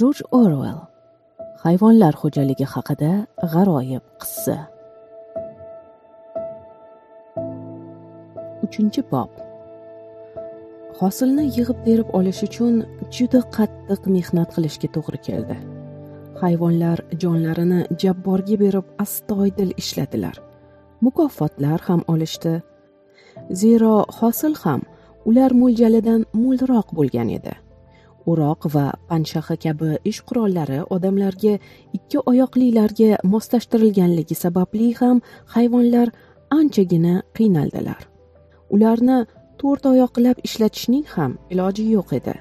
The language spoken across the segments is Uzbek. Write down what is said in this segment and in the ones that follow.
jorj orwell hayvonlar xo'jaligi haqida g'aroyib qissa. Uchinchi bob. Hosilni yig'ib terib olish uchun juda qattiq mehnat qilishga to'g'ri keldi. Hayvonlar jonlarini jabborga berib astoydil ishladilar. Mukofotlar ham olishdi. Zero hosil ham ular mo'ljalidan mo'lroq bo'lgan edi. O'roq va panshaxa kabi ish qurollari odamlarga ikki oyoqlilarga moslashtirilganligi sababli ham hayvonlar anchagina qiynaldilar. Ularni to'rt oyoqlab ishlatishning ham iloji yo'q edi.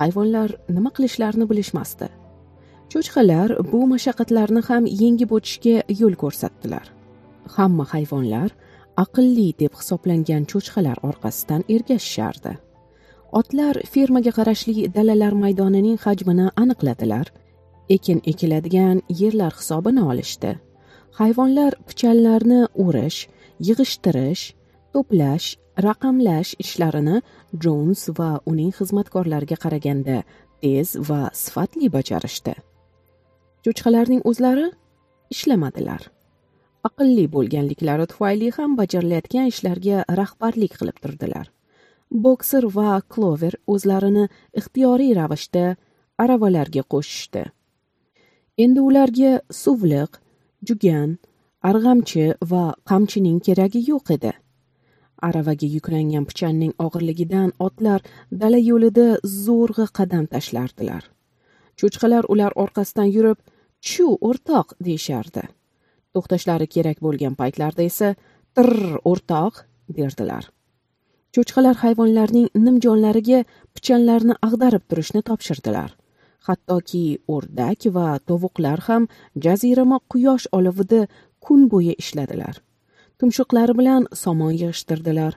Hayvonlar nima qilishlarini bilishmasdi. Cho'chqalar bu mashaqqatlarni ham yengib o'tishga yo'l ko'rsatdilar. Hamma hayvonlar aqlli deb hisoblangan cho'chqalar orqasidan ergashishardi. Otlar fermaga qarashli dalalar maydonining hajmini aniqladilar. Ekin ekiladigan yerlar hisobini olishdi. Hayvonlar pichanlarni o'rish yig'ishtirish to'plash raqamlash ishlarini jons va uning xizmatkorlariga qaraganda tez va sifatli bajarishdi. Cho'chqalarning o'zlari ishlamadilar aqlli bo'lganliklari tufayli ham bajarilayotgan ishlarga rahbarlik qilib turdilar. Bokser va klover o'zlarini ixtiyoriy ravishda aravalarga qo'shishdi. Endi ularga suvliq jugan arg'amchi va qamchining keragi yo'q edi. Aravaga yuklangan pichanning og'irligidan otlar dala yo'lida zo'rg'a qadam tashlardilar. Cho'chqalar ular orqasidan yurib chu o'rtoq! deyishardi. To'xtashlari kerak bo'lgan paytlarda esa tirr o'rtoq! derdilar. Cho'chqalar hayvonlarning nimjonlariga pichanlarni ag'darib turishni topshirdilar. Hattoki o'rdak va tovuqlar ham jazirama quyosh olovida kun bo'yi ishladilar. Tumshuqlari bilan somon yig'ishtirdilar.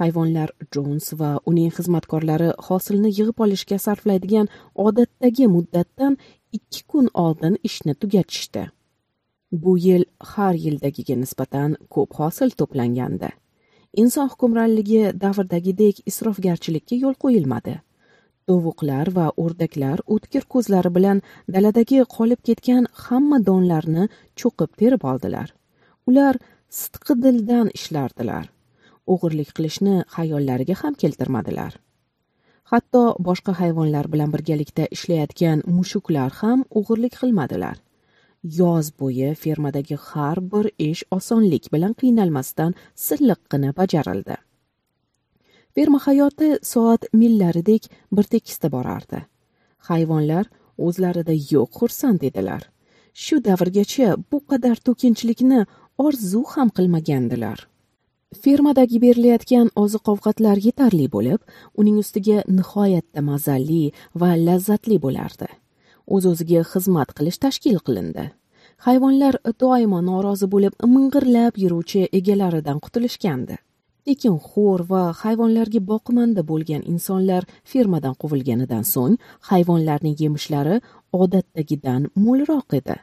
Hayvonlar jons va uning xizmatkorlari hosilni yig'ib olishga sarflaydigan odatdagi muddatdan ikki kun oldin ishni tugatishdi. Bu yil har yildagiga nisbatan ko'p hosil to'plangandi. Inson hukmronligi davridagidek isrofgarchilikka yo'l qo'yilmadi. Tovuqlar va o'rdaklar o'tkir ko'zlari bilan daladagi qolib ketgan hamma donlarni cho'qib terib oldilar. Ular sidqi dildan ishlardilar. O'g'irlik qilishni xayollariga ham keltirmadilar. Hatto boshqa hayvonlar bilan birgalikda ishlayotgan mushuklar ham o'g'irlik qilmadilar. Yoz bo'yi fermadagi har bir ish osonlik bilan qiynalmasdan silliqqina bajarildi. Ferma hayoti soat millaridek bir tekisda borardi. Hayvonlar o'zlarida yo'q xursand edilar. Shu davrgacha bu qadar to'kinchilikni orzu ham qilmagandilar. Fermadagi berilayotgan oziq ovqatlar yetarli bo'lib uning ustiga nihoyatda mazali va lazzatli bo'lardi. O'z o'ziga xizmat qilish tashkil qilindi. Hayvonlar doimo norozi bo'lib ming'irlab yuruvchi egalaridan qutulishgandi. Lekin xo'r va hayvonlarga boqimanda bo'lgan insonlar fermadan quvilganidan so'ng hayvonlarning yemishlari odatdagidan mo'lroq edi.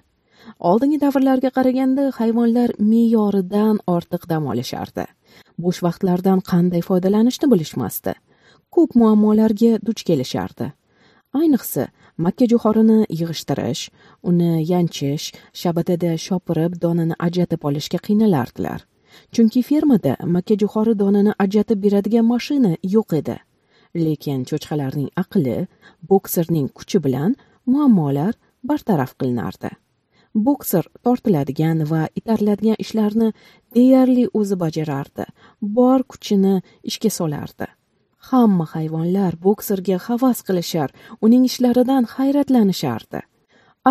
Oldingi davrlarga qaraganda hayvonlar me'yoridan ortiq dam olishardi. Bo'sh vaqtlardan qanday foydalanishni bilishmasdi. Ko'p muammolarga duch kelishardi. Ayniqsa makka jo'xorini yig'ishtirish uni yanchish shabatada shopirib donini ajratib olishga qiynalardilar. Chunki fermada makka jo'xori donini ajratib beradigan mashina yo'q edi. Lekin cho'chqalarning aqli bokserning kuchi bilan muammolar bartaraf qilinardi. Bokser tortiladigan va itariladigan ishlarni deyarli o'zi bajarardi bor kuchini ishga solardi. Hamma hayvonlar bokserga havas qilishar uning ishlaridan hayratlanishardi.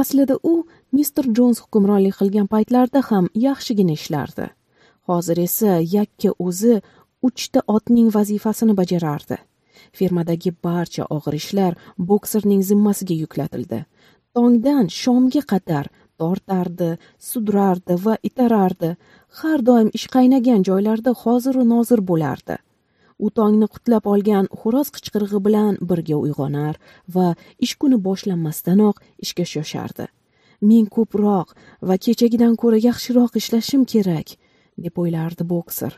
Aslida u mister jons hukmronlik qilgan paytlarda ham yaxshigina ishlardi. Hozir esa yakka o'zi uchta otning vazifasini bajarardi. Fermadagi barcha og'ir ishlar bokserning zimmasiga yuklatildi. Tongdan shomga qadar tortardi sudrardi va itarardi. Har doim ish qaynagan joylarda hoziru nozir bo'lardi. U tongni qutlab olgan xo'roz qichqirig'i bilan birga uyg'onar va ish kuni boshlanmasdanoq ishga shoshardi. Men ko'proq va kechagidan ko'ra yaxshiroq ishlashim kerak deb o'ylardi bokser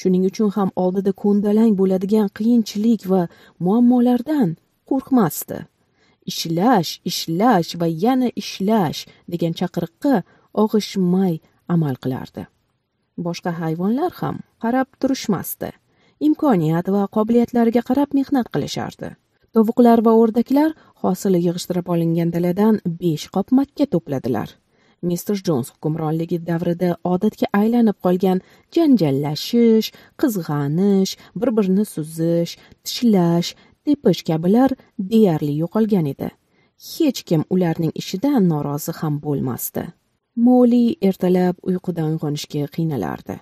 shuning uchun ham oldida ko'ndalang bo'ladigan qiyinchilik va muammolardan qo'rqmasdi. Ishlash ishlash va yana ishlash degan chaqiriqqa og'ishmay amal qilardi. Boshqa hayvonlar ham qarab turishmasdi. Imkoniyat va qobiliyatlariga qarab mehnat qilishardi. Tovuqlar va o'rdaklar hosili yig'ishtirib olingan daladan besh qop makka to'pladilar. Mister jons hukmronligi davrida odatga aylanib qolgan janjallashish qizg'anish bir birini suzish tishlash tepish kabilar deyarli yo'qolgan edi. Hech kim ularning ishidan norozi ham bo'lmasdi. Moli ertalab uyqudan uyg'onishga qiynalardi.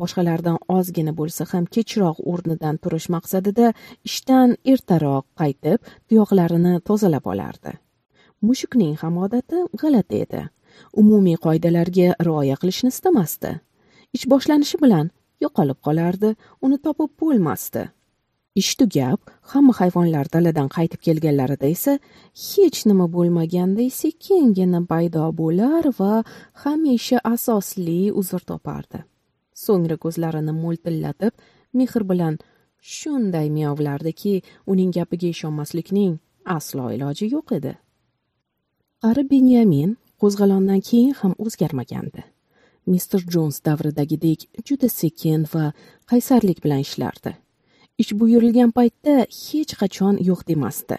Boshqalardan ozgina bo'lsa ham kechroq o'rnidan turish maqsadida ishdan ertaroq qaytib tuyoqlarini tozalab olardi. Mushukning ham odati g'alati edi. Umumiy qoidalarga rioya qilishni istamasdi. Ish boshlanishi bilan yo'qolib qolardi uni topib bo'lmasdi. Ish tugab hamma hayvonlar daladan qaytib kelganlarida esa hech nima bo'lmaganday sekingina paydo bo'lar va hamisha asosli uzr topardi. So'ngra ko'zlarini mo'ltillatib mehr bilan shunday miyovlardiki uning gapiga ishonmaslikning aslo iloji yo'q edi. Qari benyamin qo'zg'alondan keyin ham o'zgarmagandi. Mister jons davridagidek juda sekin va qaysarlik bilan ishlardi. Ish buyurilgan paytda hech qachon yo'q demasdi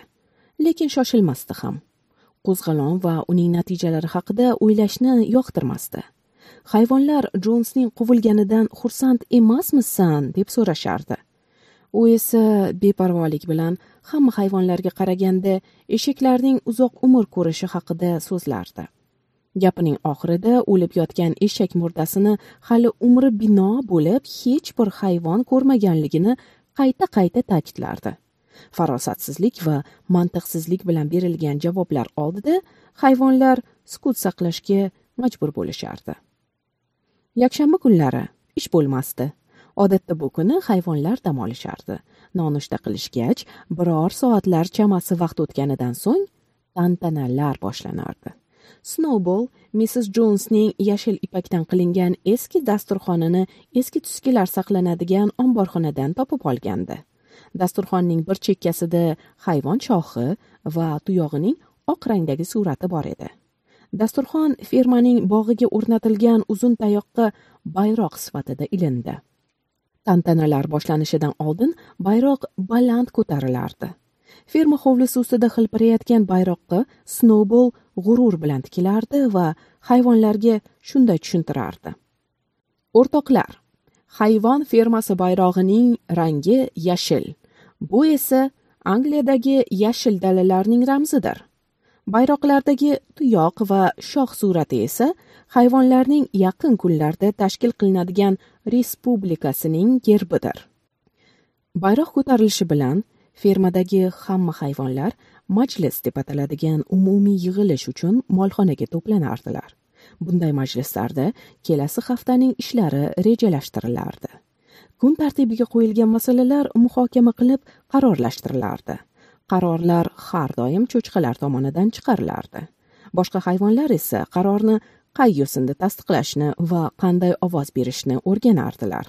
lekin shoshilmasdi ham. Qo'zg'alon va uning natijalari haqida o'ylashni yoqtirmasdi. Hayvonlar jonsning quvilganidan xursand emasmisan? deb so'rashardi. U esa beparvolik bilan hamma hayvonlarga qaraganda eshaklarning uzoq umr ko'rishi haqida so'zlardi. Gapining oxirida o'lib yotgan eshak murdasini hali umri bino bo'lib hech bir hayvon ko'rmaganligini qayta qayta ta'kidlardi. Farosatsizlik va mantiqsizlik bilan berilgan javoblar oldida hayvonlar sukut saqlashga majbur bo'lishardi. Yakshanba kunlari ish bo'lmasdi. Odatda bu kuni hayvonlar dam olishardi. Nonushta qilishgach biror soatlar chamasi vaqt o'tganidan so'ng tantanalar boshlanardi. Snowball missis jonsning yashil ipakdan qilingan eski dasturxonini eski tuskilar saqlanadigan omborxonadan topib olgandi. Dasturxonning bir chekkasida hayvon shoxi va tuyog'ining oq rangdagi surati bor edi. Dasturxon fermaning bog'iga o'rnatilgan uzun tayoqqa bayroq sifatida ilindi. Tantanalar boshlanishidan oldin bayroq baland ko'tarilardi. Ferma hovlisi ustida hilpirayotgan bayroqqa snowball g'urur bilan tikilardi va hayvonlarga shunday tushuntirardi. O'rtoqlar hayvon fermasi bayrog'ining rangi yashil. Bu esa angliyadagi yashil dalalarning ramzidir. Bayroqlardagi tuyoq va shoh surati esa hayvonlarning yaqin kunlarda tashkil qilinadigan respublikasining gerbidir. Bayroq ko'tarilishi bilan fermadagi hamma hayvonlar majlis deb ataladigan umumiy yig'ilish uchun molxonaga to'planardilar. Bunday majlislarda kelasi haftaning ishlari rejalashtirilardi kun tartibiga qo'yilgan masalalar muhokama qilib qarorlashtirilardi qarorlar har doim cho'chqalar tomonidan chiqarilardi. Boshqa hayvonlar esa qarorni qay yo'sinda tasdiqlashni va qanday ovoz berishni o'rganardilar.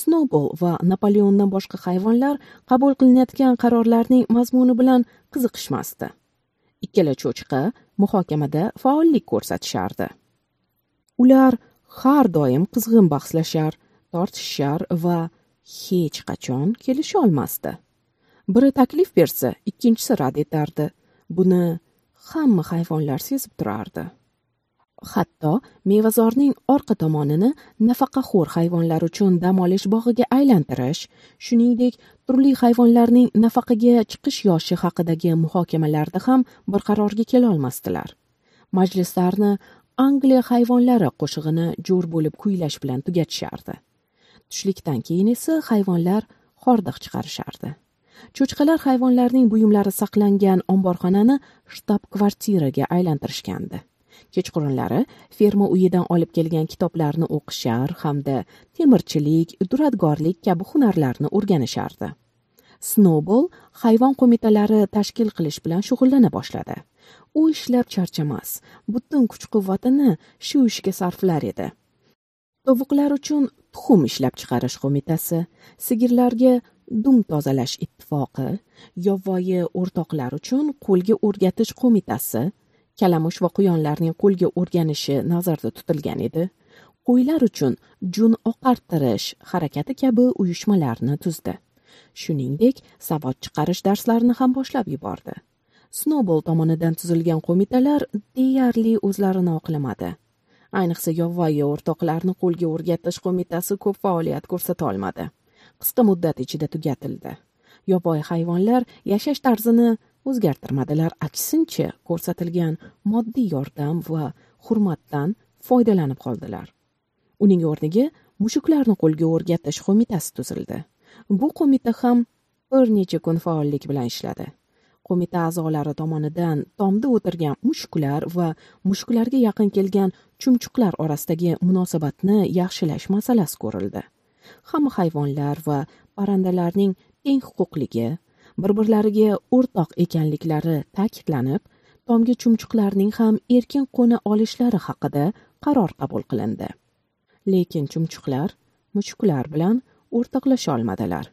Snowball va napoleondan boshqa hayvonlar qabul qilinayotgan qarorlarning mazmuni bilan qiziqishmasdi. Ikkala cho'chqa muhokamada faollik ko'rsatishardi. Ular har doim qizg'in bahslashar tortishishar va hech qachon kelisholmasdi. Biri taklif bersa ikkinchisi rad etardi. Buni hamma hayvonlar sezib turardi. Hatto mevazorning orqa tomonini nafaqaxo'r hayvonlar uchun dam olish bog'iga aylantirish shuningdek turli hayvonlarning nafaqaga chiqish yoshi haqidagi muhokamalarda ham bir qarorga kelolmasdilar majlislarni angliya hayvonlari qo'shig'ini jo'r bo'lib kuylash bilan tugatishardi. Tushlikdan keyin esa hayvonlar hordiq chiqarishardi. Cho'chqalar hayvonlarning buyumlari saqlangan omborxonani shtab kvartiraga aylantirishgandi. Kechqurunlari ferma uyidan olib kelgan kitoblarni o'qishar hamda temirchilik duradgorlik kabi hunarlarni o'rganishardi. Snowball hayvon qo'mitalari tashkil qilish bilan shug'ullana boshladi. U ishlab charchamas butun kuch quvvatini shu ishga sarflar edi. Tovuqlar uchun tuxum ishlab chiqarish qo'mitasi sigirlarga dum tozalash ittifoqi yovvoyi o'rtoqlar uchun qo'lga o'rgatish qo'mitasi kalamush va quyonlarning qo'lga o'rganishi nazarda tutilgan edi. Qo'ylar uchun jun oqartirish harakati kabi uyushmalarni tuzdi. Shuningdek savod chiqarish darslarini ham boshlab yubordi. Snobol tomonidan tuzilgan qo'mitalar deyarli o'zlarini oqlamadi. Ayniqsa yovvoyi o'rtoqlarni qo'lga o'rgatish qo'mitasi ko'p faoliyat ko'rsata olmadi. Qisqa muddat ichida tugatildi. Yovvoyi hayvonlar yashash tarzini o'zgartirmadilar. Aksincha ko'rsatilgan moddiy yordam va hurmatdan foydalanib qoldilar. Uning o'rniga mushuklarni qo'lga o'rgatish qo'mitasi tuzildi. Bu qo'mita ham bir necha kun faollik bilan ishladi. Qo'mita a'zolari tomonidan tomda o'tirgan mushuklar va mushuklarga yaqin kelgan chumchuqlar orasidagi munosabatni yaxshilash masalasi ko'rildi. Hamma hayvonlar va parrandalarning teng huquqligi bir birlariga o'rtoq ekanliklari ta'kidlanib tomgi chumchuqlarning ham erkin qo'na olishlari haqida qaror qabul qilindi. Lekin chumchuqlar mushuklar bilan o'rtoqlasha olmadilar.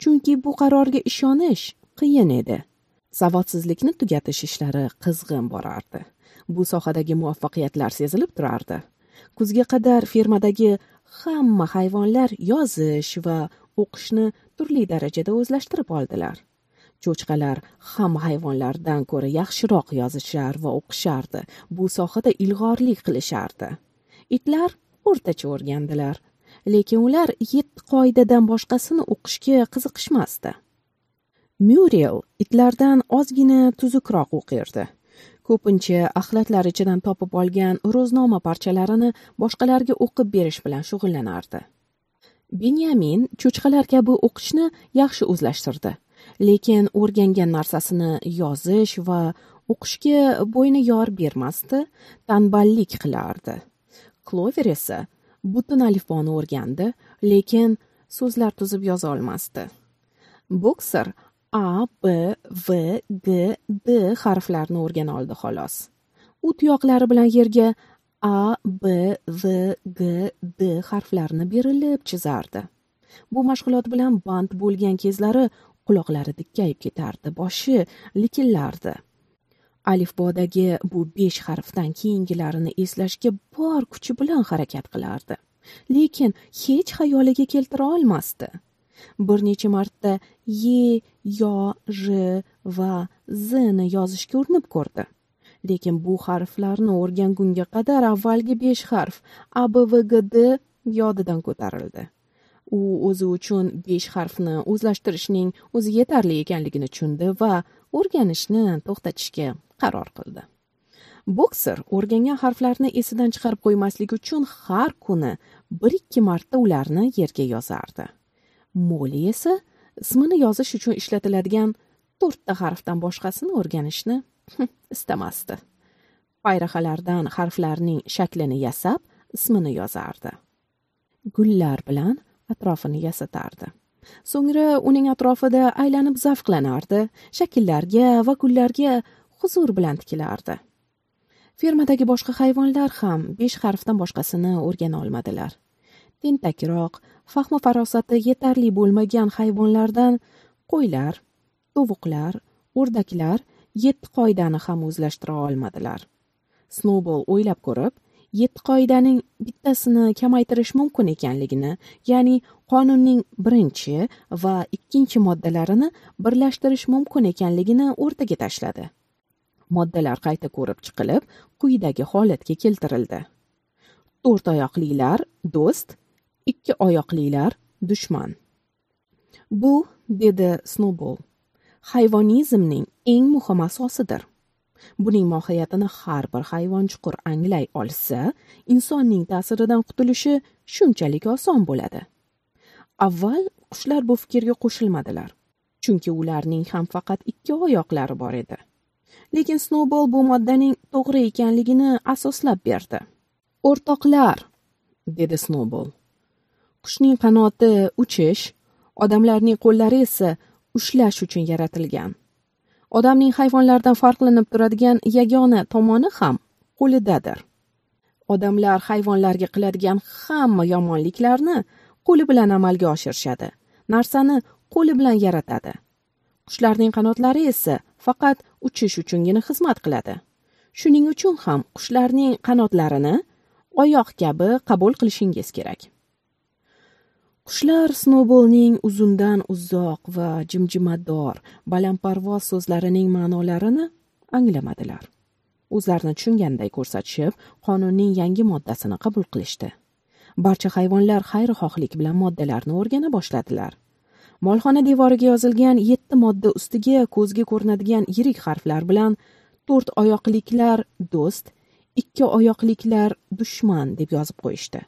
Chunki bu qarorga ishonish qiyin edi. Savodsizlikni tugatish ishlari qizg'in borardi. Bu sohadagi muvaffaqiyatlar sezilib turardi. Kuzga qadar fermadagi hamma hayvonlar yozish va o'qishni turli darajada o'zlashtirib oldilar. Cho'chqalar hamma hayvonlardan ko'ra yaxshiroq yozishar va o'qishardi. Bu sohada ilg'orlik qilishardi. Itlar o'rtacha o'rgandilar lekin ular yetti qoidadan boshqasini o'qishga qiziqishmasdi. Myurel itlardan ozgina tuzukroq o'qirdi. Ko'pincha axlatlar ichidan topib olgan ro'znoma parchalarini boshqalarga o'qib berish bilan shug'ullanardi. Benyamin cho'chqalar kabi o'qishni yaxshi o'zlashtirdi lekin o'rgangan narsasini yozish va o'qishga bo'yni yor bermasdi tanballik qilardi. Klover esa butun alifboni o'rgandi lekin so'zlar tuzib yoza olmasdi. Bokser a b v g d harflarini o'rgana oldi xolos. U tuyoqlari bilan yerga a b v g d harflarini berilib chizardi. Bu mashg'ulot bilan band bo'lgan kezlari quloqlari dikkayib ketardi boshi likillardi. Alifbodagi bu besh harfdan keyingilarini eslashga bor kuchi bilan harakat qilardi. Lekin hech xayoliga keltira olmasdi. Bir necha marta ye yo j ni yozishga urinib ko'rdi. Lekin bu harflarni o'rgangunga qadar avvalgi besh harf a b v g d yodidan ko'tarildi. U o'zi uchun besh harfni o'zlashtirishning o'zi yetarli ekanligini tushundi va o'rganishni to'xtatishga qaror qildi. Bokser o'rgangan harflarni esidan chiqarib qo'ymaslik uchun har kuni bir ikki marta ularni yerga yozardi. Moli esa ismini yozish uchun ishlatiladigan to'rtta harfdan boshqasini o'rganishni istamasdi. Bayrahalardan harflarning shaklini yasab ismini yozardi. Gullar bilan atrofini yasatardi. So'ngra uning atrofida aylanib zavqlanardi shakllarga va gullarga huzur bilan tikilardi. Fermadagi boshqa hayvonlar ham besh harfdan boshqasini o'rgana olmadilar. Tentakroq fahmi farosati yetarli bo'lmagan hayvonlardan qo'ylar tovuqlar o'rdaklar yetti qoidani ham o'zlashtira olmadilar. Snowball o'ylab ko'rib yetti qoidaning bittasini kamaytirish mumkin ekanligini ya'ni qonunning birinchi va ikkinchi moddalarini birlashtirish mumkin ekanligini o'rtaga tashladi. Moddalar qayta ko'rib chiqilib quyidagi holatga keltirildi. To'rt oyoqlilar do'st ikki oyoqlilar dushman. Bu dedi snowball hayvonizmning eng muhim asosidir. Buning mohiyatini har bir hayvon chuqur anglay olsa insonning ta'siridan qutulishi shunchalik oson bo'ladi. Avval qushlar bu fikrga qo'shilmadilar chunki ularning ham faqat ikki oyoqlari bor edi. Lekin snowball bu moddaning to'g'ri ekanligini asoslab berdi. O'rtoqlar dedi snowball. Qushning qanoti uchish odamlarning qo'llari esa ushlash uchun yaratilgan. Odamning hayvonlardan farqlanib turadigan yagona tomoni ham qo'lidadir. Odamlar hayvonlarga qiladigan hamma yomonliklarni qo'li bilan amalga oshirishadi. Narsani qo'li bilan yaratadi. Qushlarning qanotlari esa faqat uchish uchungina xizmat qiladi. Shuning uchun ham qushlarning qanotlarini oyoq kabi qabul qilishingiz kerak. Qushlar snoubolning uzundan uzoq va jimjimador balandparvoz so'zlarining ma'nolarini anglamadilar o'zlarini tushunganday ko'rsatishib qonunning yangi moddasini qabul qilishdi. Barcha hayvonlar xayrixohlik bilan moddalarni o'rgana boshladilar. Molxona devoriga yozilgan yetti modda ustiga ko'zga ko'rinadigan yirik harflar bilan to'rt oyoqliklar do'st ikki oyoqliklar dushman deb yozib qo'yishdi.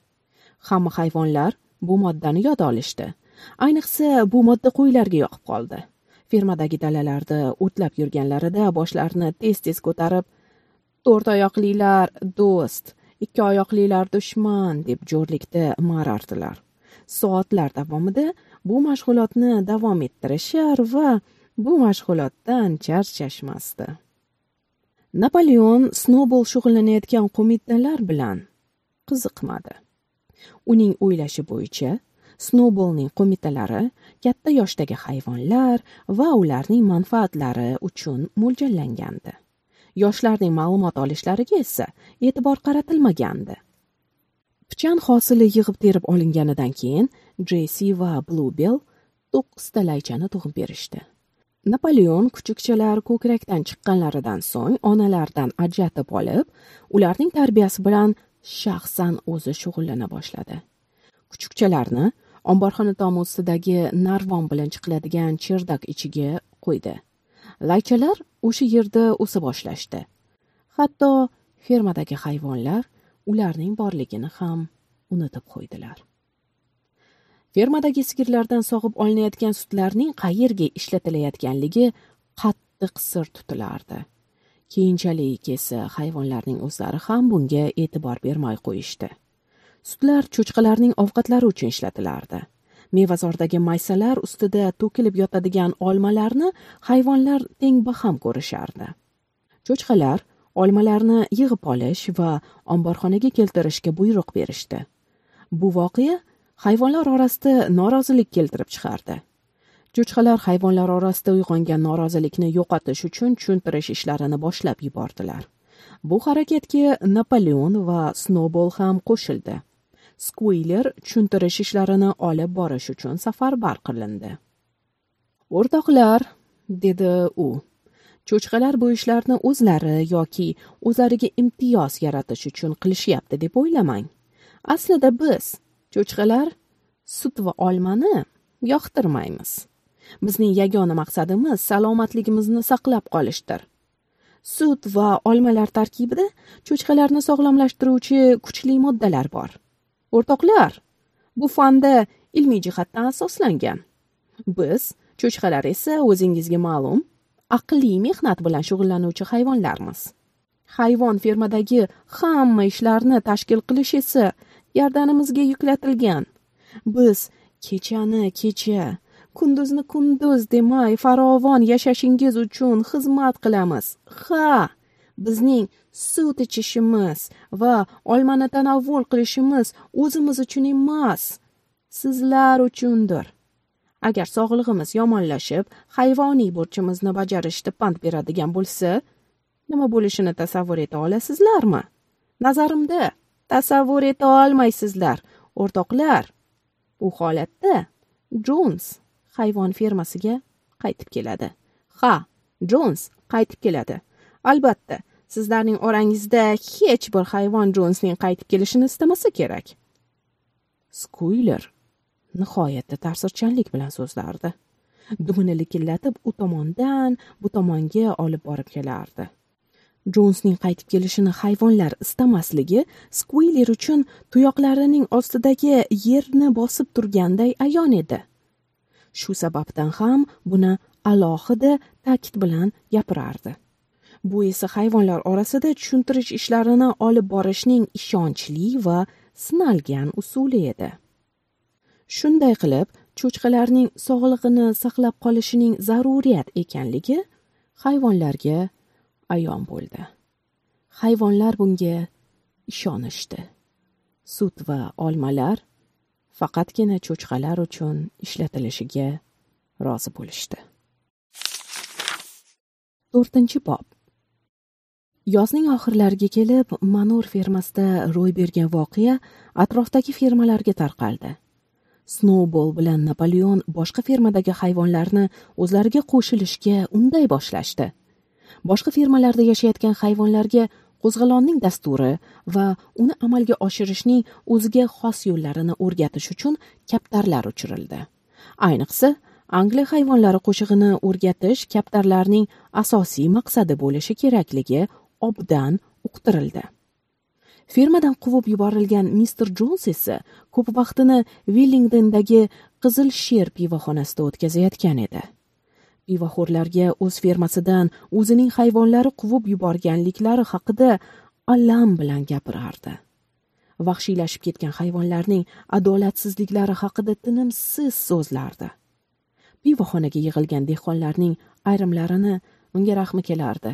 Hamma hayvonlar bu moddani yod olishdi. Ayniqsa bu modda qo'ylarga yoqib qoldi. Fermadagi dalalarda o'tlab yurganlarida boshlarini tez tez ko'tarib to'rt oyoqlilar do'st ikki oyoqlilar dushman deb jo'rlikda marardilar. Soatlar davomida bu mashg'ulotni davom ettirishar va bu mashg'ulotdan charchashmasdi. Napoleon snobol shug'ullanayotgan qo'mitalar bilan qiziqmadi. Uning o'ylashi bo'yicha snowballning qo'mitalari katta yoshdagi hayvonlar va ularning manfaatlari uchun mo'ljallangandi. Yoshlarning ma'lumot olishlariga esa e'tibor qaratilmagandi. Pichan hosili yig'ib terib olinganidan keyin jessi va blubell to'qqizta laychani tug'ib berishdi. Napoleon kuchukchalar ko'krakdan chiqqanlaridan so'ng onalaridan ajratib olib ularning tarbiyasi bilan shaxsan o'zi shug'ullana boshladi. Kuchukchalarni omborxona tomi ustidagi narvon bilan chiqiladigan cherdak ichiga qo'ydi. Laychalar o'sha yerda o'sa boshlashdi. Hatto fermadagi hayvonlar ularning borligini ham unutib qo'ydilar. Fermadagi sigirlardan sog'ib olinayotgan sutlarning qayerga ishlatilayotganligi qattiq sir tutilardi. Keyinchalik esa hayvonlarning o'zlari ham bunga e'tibor bermay qo'yishdi. Sutlar cho'chqalarning ovqatlari uchun ishlatilardi. Mevazordagi maysalar ustida to'kilib yotadigan olmalarni hayvonlar teng baham ko'rishardi. Cho'chqalar olmalarni yig'ib olish va omborxonaga keltirishga buyruq berishdi. Bu voqea hayvonlar orasida norozilik keltirib chiqardi. Cho'chqalar hayvonlar orasida uyg'ongan norozilikni yo'qotish uchun tushuntirish ishlarini boshlab yubordilar. Bu harakatga napoleon va snowball ham qo'shildi. Skuiler tushuntirish ishlarini olib borish uchun safarbar qilindi. O'rtoqlar dedi u cho'chqalar bu ishlarni o'zlari yoki o'zlariga imtiyoz yaratish uchun qilishyapti deb o'ylamang. Aslida biz cho'chqalar sut va olmani yoqtirmaymiz. Bizning yagona maqsadimiz salomatligimizni saqlab qolishdir. Sut va olmalar tarkibida cho'chqalarni sog'lomlashtiruvchi kuchli moddalar bor. O'rtoqlar bu fanda ilmiy jihatdan asoslangan. Biz cho'chqalar esa o'zingizga ma'lum aqliy mehnat bilan shug'ullanuvchi hayvonlarmiz. Hayvon fermadagi hamma ishlarni tashkil qilish esa gardanimizga yuklatilgan. Biz kechani kecha kunduzni kunduz demay farovon yashashingiz uchun xizmat qilamiz. Ha bizning sut ichishimiz va olmani tanovvul qilishimiz o'zimiz uchun emas sizlar uchundir. Agar sog'lig'imiz yomonlashib hayvoniy burchimizni bajarishda pand beradigan bo'lsa nima bo'lishini tasavvur eta olasizlarmi? Nazarimda tasavvur eta olmaysizlar o'rtoqlar. U holatda jons hayvon fermasiga qaytib keladi. Ha jons qaytib keladi. Albatta sizlarning orangizda hech bir hayvon jonsning qaytib kelishini istamasa kerak. Skuyler nihoyatda ta'sirchanlik bilan so'zlardi. Dumini likillatib u tomondan bu tomonga olib borib kelardi. Jonsning qaytib kelishini hayvonlar istamasligi skuyler uchun tuyoqlarining ostidagi yerni bosib turganday ayon edi. Shu sababdan ham buni alohida ta'kid bilan gapirardi. Bu esa hayvonlar orasida tushuntirish ishlarini olib borishning ishonchli va sinalgan usuli edi. Shunday qilib cho'chqalarning sog'lig'ini saqlab qolishining zaruriyat ekanligi hayvonlarga ayon bo'ldi. Hayvonlar bunga ishonishdi. Sut va olmalar faqatgina cho'chqalar uchun ishlatilishiga rozi bo'lishdi. To'rtinchi bob. Yozning oxirlariga kelib manur fermasida ro'y bergan voqea atrofdagi fermalarga tarqaldi. Snowball bilan napoleon boshqa fermadagi hayvonlarni o'zlariga qo'shilishga unday boshlashdi. Boshqa fermalarda yashayotgan hayvonlarga qo'zg'alonning dasturi va uni amalga oshirishning o'ziga xos yo'llarini o'rgatish uchun kaptarlar uchirildi. Ayniqsa angliya hayvonlari qo'shig'ini o'rgatish kaptarlarning asosiy maqsadi bo'lishi kerakligi obdan uqtirildi. Fermadan quvib yuborilgan mister jons esa ko'p vaqtini villingdendagi qizil sher pivoxonasida o'tkazayotgan edi. Pivoxo'rlarga o'z fermasidan o'zining hayvonlari quvib yuborganliklari haqida alam bilan gapirardi. Vahshiylashib ketgan hayvonlarning adolatsizliklari haqida tinimsiz so'zlardi. Pivoxonaga yig'ilgan dehqonlarning ayrimlarini unga rahmi kelardi.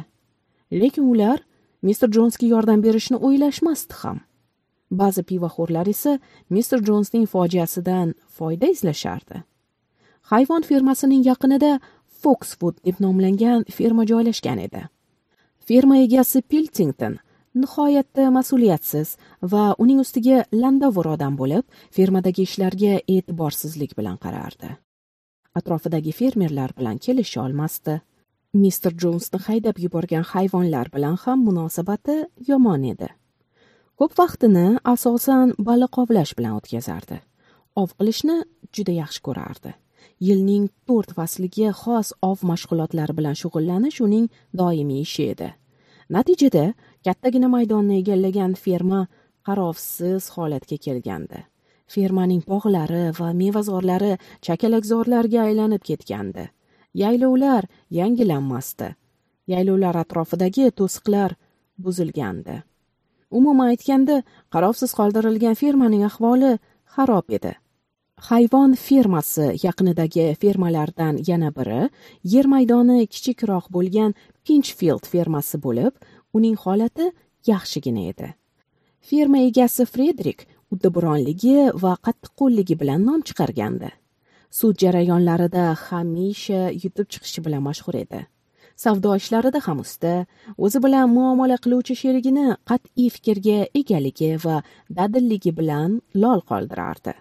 Lekin ular mister jonsga yordam berishni o'ylashmasdi ham. Ba'zi pivoxo'rlar esa mister jonsning fojiasidan foyda izlashardi. Hayvon fermasining yaqinida Foxwood deb nomlangan ferma joylashgan edi. Ferma egasi piltington nihoyatda mas'uliyatsiz va uning ustiga landavor odam bo'lib fermadagi ishlarga e'tiborsizlik bilan qarardi. Atrofidagi fermerlar bilan kelisha olmasdi. Mr. Jonesni haydab yuborgan hayvonlar bilan ham munosabati yomon edi. Ko'p vaqtini asosan baliq ovlash bilan o'tkazardi. Ov qilishni juda yaxshi ko'rardi. Yilning to'rt fasliga xos ov mashg'ulotlari bilan shug'ullanish uning doimiy ishi edi. Natijada kattagina maydonni egallagan ferma qarovsiz holatga kelgandi. Fermaning bog'lari va mevazorlari chakalakzorlarga aylanib ketgandi. Yaylovlar yangilanmasdi. Yaylovlar atrofidagi to'siqlar buzilgandi. Umuman aytganda qarovsiz qoldirilgan fermaning ahvoli xarob edi. Hayvon fermasi yaqinidagi fermalardan yana biri yer maydoni kichikroq bo'lgan pinchfield fermasi bo'lib uning holati yaxshigina edi. Ferma egasi frederik uddaburonligi va qattiqqo'lligi bilan nom chiqargandi. Sud jarayonlarida hamisha yutib chiqishi bilan mashhur edi. Savdo ishlarida ham usta o'zi bilan muomala qiluvchi sherigini qat'iy fikrga egaligi va dadilligi bilan lol qoldirardi.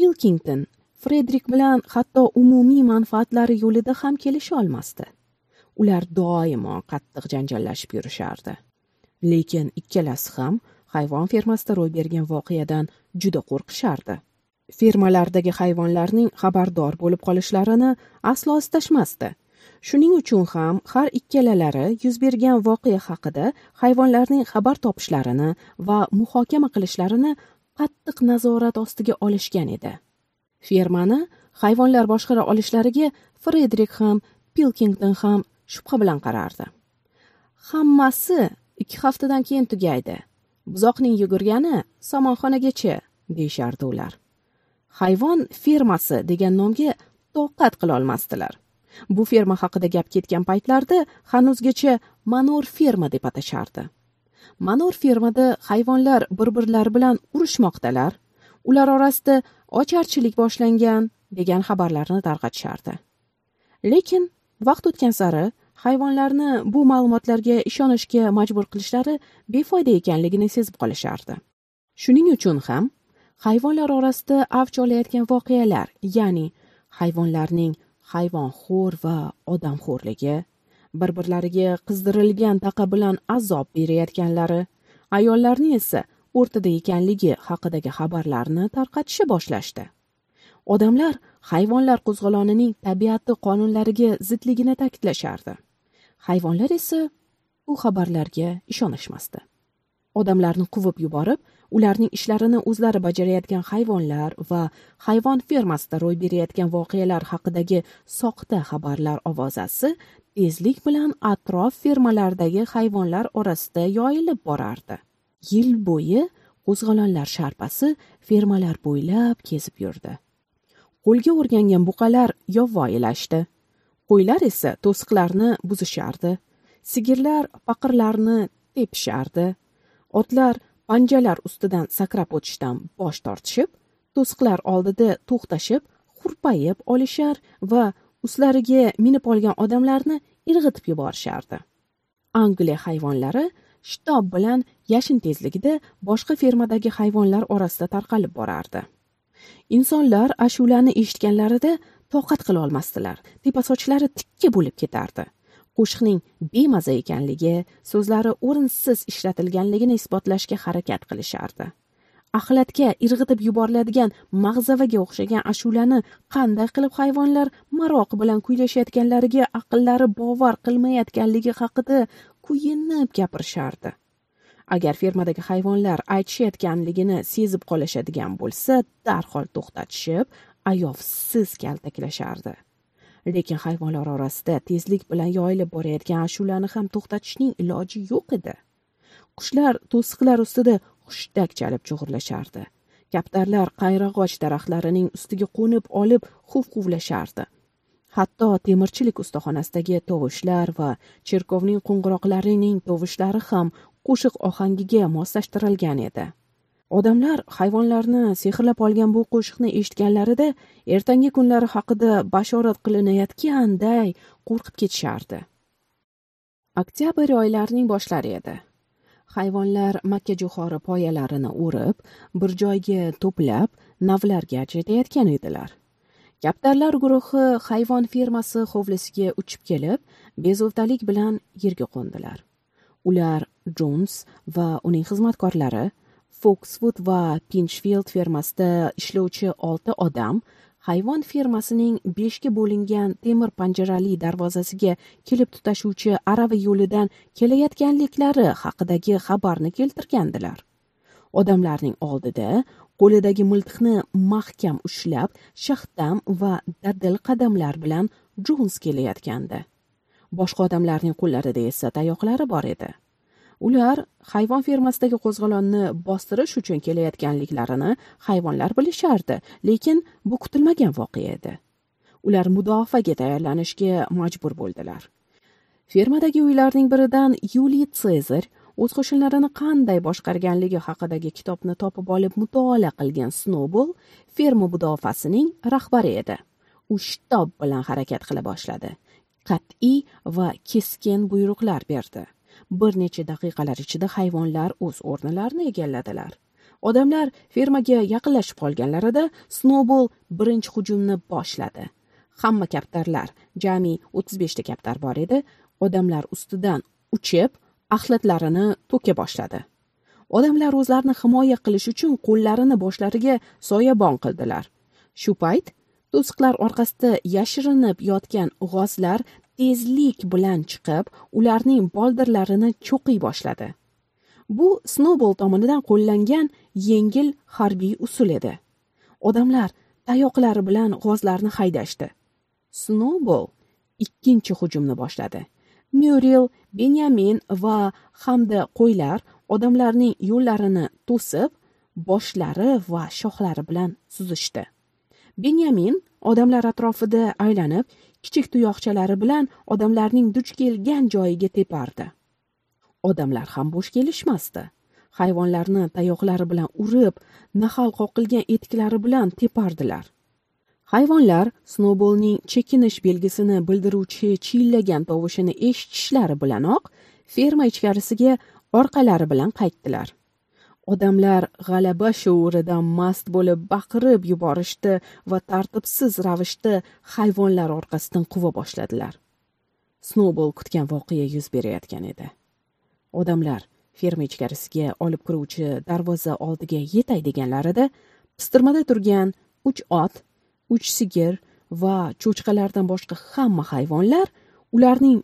Pilkington frederik bilan hatto umumiy manfaatlari yo'lida ham kelisha olmasdi. Ular doimo qattiq janjallashib yurishardi. Lekin ikkalasi ham hayvon fermasida ro'y bergan voqeadan juda qo'rqishardi. Fermalardagi hayvonlarning xabardor bo'lib qolishlarini aslo istashmasdi. Shuning uchun ham har ikkalalari yuz bergan voqea haqida hayvonlarning xabar topishlarini va muhokama qilishlarini qattiq nazorat ostiga olishgan edi. Fermani hayvonlar boshqara olishlariga frederik ham pilkington ham shubha bilan qarardi. Hammasi ikki haftadan keyin tugaydi. Buzoqning yugurgani somonxonagacha deyishardi ular. Hayvon fermasi degan nomga toqat qilolmasdilar bu ferma haqida gap ketgan paytlarda hanuzgacha manor ferma deb atashardi. Manor fermada hayvonlar bir birlari bilan urushmoqdalar. Ular orasida ocharchilik boshlangan degan xabarlarni tarqatishardi lekin vaqt o'tgan sari hayvonlarni bu ma'lumotlarga ishonishga majbur qilishlari befoyda ekanligini sezib qolishardi. Shuning uchun ham hayvonlar orasida avj olayotgan voqealar ya'ni hayvonlarning hayvonxo'r va odamxo'rligi bir birlariga qizdirilgan taqa bilan azob berayotganlari ayollarni esa o'rtada ekanligi haqidagi xabarlarni tarqatishni boshlashdi. Odamlar hayvonlar qo'zg'olonining tabiati qonunlariga zidligini ta'kidlashardi. Hayvonlar esa bu xabarlarga ishonishmasdi. Odamlarni quvib yuborib ularning ishlarini o'zlari bajarayotgan hayvonlar va hayvon fermasida ro'y berayotgan voqealar haqidagi soxta xabarlar ovozasi tezlik bilan atrof fermalardagi hayvonlar orasida yoyilib borardi. Yil bo'yi qo'zg'olonlar sharpasi fermalar bo'ylab kezib yurdi. Qo'lga o'rgangan buqalar yovvoyilashdi. Qo'ylar esa to'siqlarni buzishardi. Sigirlar paqirlarni tepishardi. Otlar panjalar ustidan sakrab o'tishdan bosh tortishib to'siqlar oldida to'xtashib hurpayib olishar va ustlariga minib olgan odamlarni irg'itib yuborishardi. Angliya hayvonlari shitob bilan yashin tezligida boshqa fermadagi hayvonlar orasida tarqalib borardi. Insonlar ashulani eshitganlarida toqat qila olmasdilar. Tepasochlari tikka bo'lib ketardi. Qo'shiqning bemaza ekanligi so'zlari o'rinsiz ishlatilganligini isbotlashga harakat qilishardi. Axlatga irg'itib yuboriladigan mag'zavaga o'xshagan ashulani qanday qilib hayvonlar maroq bilan kuylashayotganlariga aqllari bovar qilmayotganligi haqida kuyinib gapirishardi. Agar fermadagi hayvonlar aytishayotganligini sezib qolishadigan bo'lsa darhol to'xtatishib ayovsiz kaltaklashardi lekin hayvonlar orasida tezlik bilan yoyilib borayotgan ashulani ham to'xtatishning iloji yo'q edi. Qushlar to'siqlar ustida hushtak chalib chug'urlashardi kaptarlar qayrag'och daraxtlarining ustiga qo'nib olib huv huvlashardi hatto temirchilik ustaxonasidagi tovushlar va cherkovning qo'ng'iroqlarining tovushlari ham qo'shiq ohangiga moslashtirilgan edi. Odamlar hayvonlarni sehrlab olgan bu qo'shiqni eshitganlarida ertangi kunlari haqida bashorat qilinayotganday qo'rqib ketishardi. Oktyabr oylarining boshlari edi. Hayvonlar makkajo'xori poyalarini o'rib bir joyga to'plab navlarga ajratayotgan edilar. Kaptarlar guruhi hayvon fermasi hovlisiga uchib kelib bezovtalik bilan yerga qo'ndilar. Ular jons va uning xizmatkorlari Foxwood va pinchfield fermasida ishlovchi olti odam hayvon fermasining beshga bo'lingan temir panjarali darvozasiga kelib tutashuvchi arava yo'lidan kelayotganliklari haqidagi xabarni keltirgandilar. Odamlarning oldida qo'lidagi miltiqni mahkam ushlab shahdam va dadil qadamlar bilan jons kelayotgandi. Boshqa odamlarning qo'llarida esa tayoqlari bor edi. Ular hayvon fermasidagi qo'zg'olonni bostirish uchun kelayotganliklarini hayvonlar bilishardi lekin bu kutilmagan voqea edi. Ular mudofaaga tayyorlanishga majbur bo'ldilar. Fermadagi uylarning biridan yuliy sezar o'z qo'shinlarini qanday boshqarganligi haqidagi kitobni topib olib mutolaa qilgan snobol ferma mudofaasining rahbari edi. U shtob bilan harakat qila boshladi qat'iy va keskin buyruqlar berdi. Bir necha daqiqalar ichida hayvonlar o'z o'rnilarini egalladilar. Odamlar fermaga yaqinlashib qolganlarida snobol birinchi hujumni boshladi. Hamma kaptarlar jami o'ttiz beshta kaptar bor edi odamlar ustidan uchib axlatlarini to'ka boshladi. Odamlar o'zlarini himoya qilish uchun qo'llarini boshlariga soyabon qildilar. Shu payt to'siqlar orqasida yashirinib yotgan g'ozlar tezlik bilan chiqib ularning boldirlarini cho'qiy boshladi. Bu snobol tomonidan qo'llangan yengil harbiy usul edi. Odamlar tayoqlari bilan g'ozlarni haydashdi. Snobol ikkinchi hujumni boshladi. Myuril benyamin va hamda qo'ylar odamlarning yo'llarini to'sib boshlari va shoxlari bilan suzishdi. Benyamin odamlar atrofida aylanib kichik tuyoqchalari bilan odamlarning duch kelgan joyiga tepardi. Odamlar ham bo'sh kelishmasdi. Hayvonlarni tayoqlari bilan urib nahal qoqilgan etiklari bilan tepardilar. Hayvonlar snowballning chekinish belgisini bildiruvchi chillagan tovushini eshitishlari bilanoq ferma ichkarisiga orqalari bilan qaytdilar. Odamlar g'alaba shuuridan mast bo'lib baqirib yuborishdi va tartibsiz ravishda hayvonlar orqasidan quva boshladilar. Snobol kutgan voqea yuz berayotgan edi. Odamlar ferma ichkarisiga olib kiruvchi darvoza oldiga yetay deganlarida pistirmada turgan uch ot uch sigir va cho'chqalardan boshqa hamma hayvonlar ularning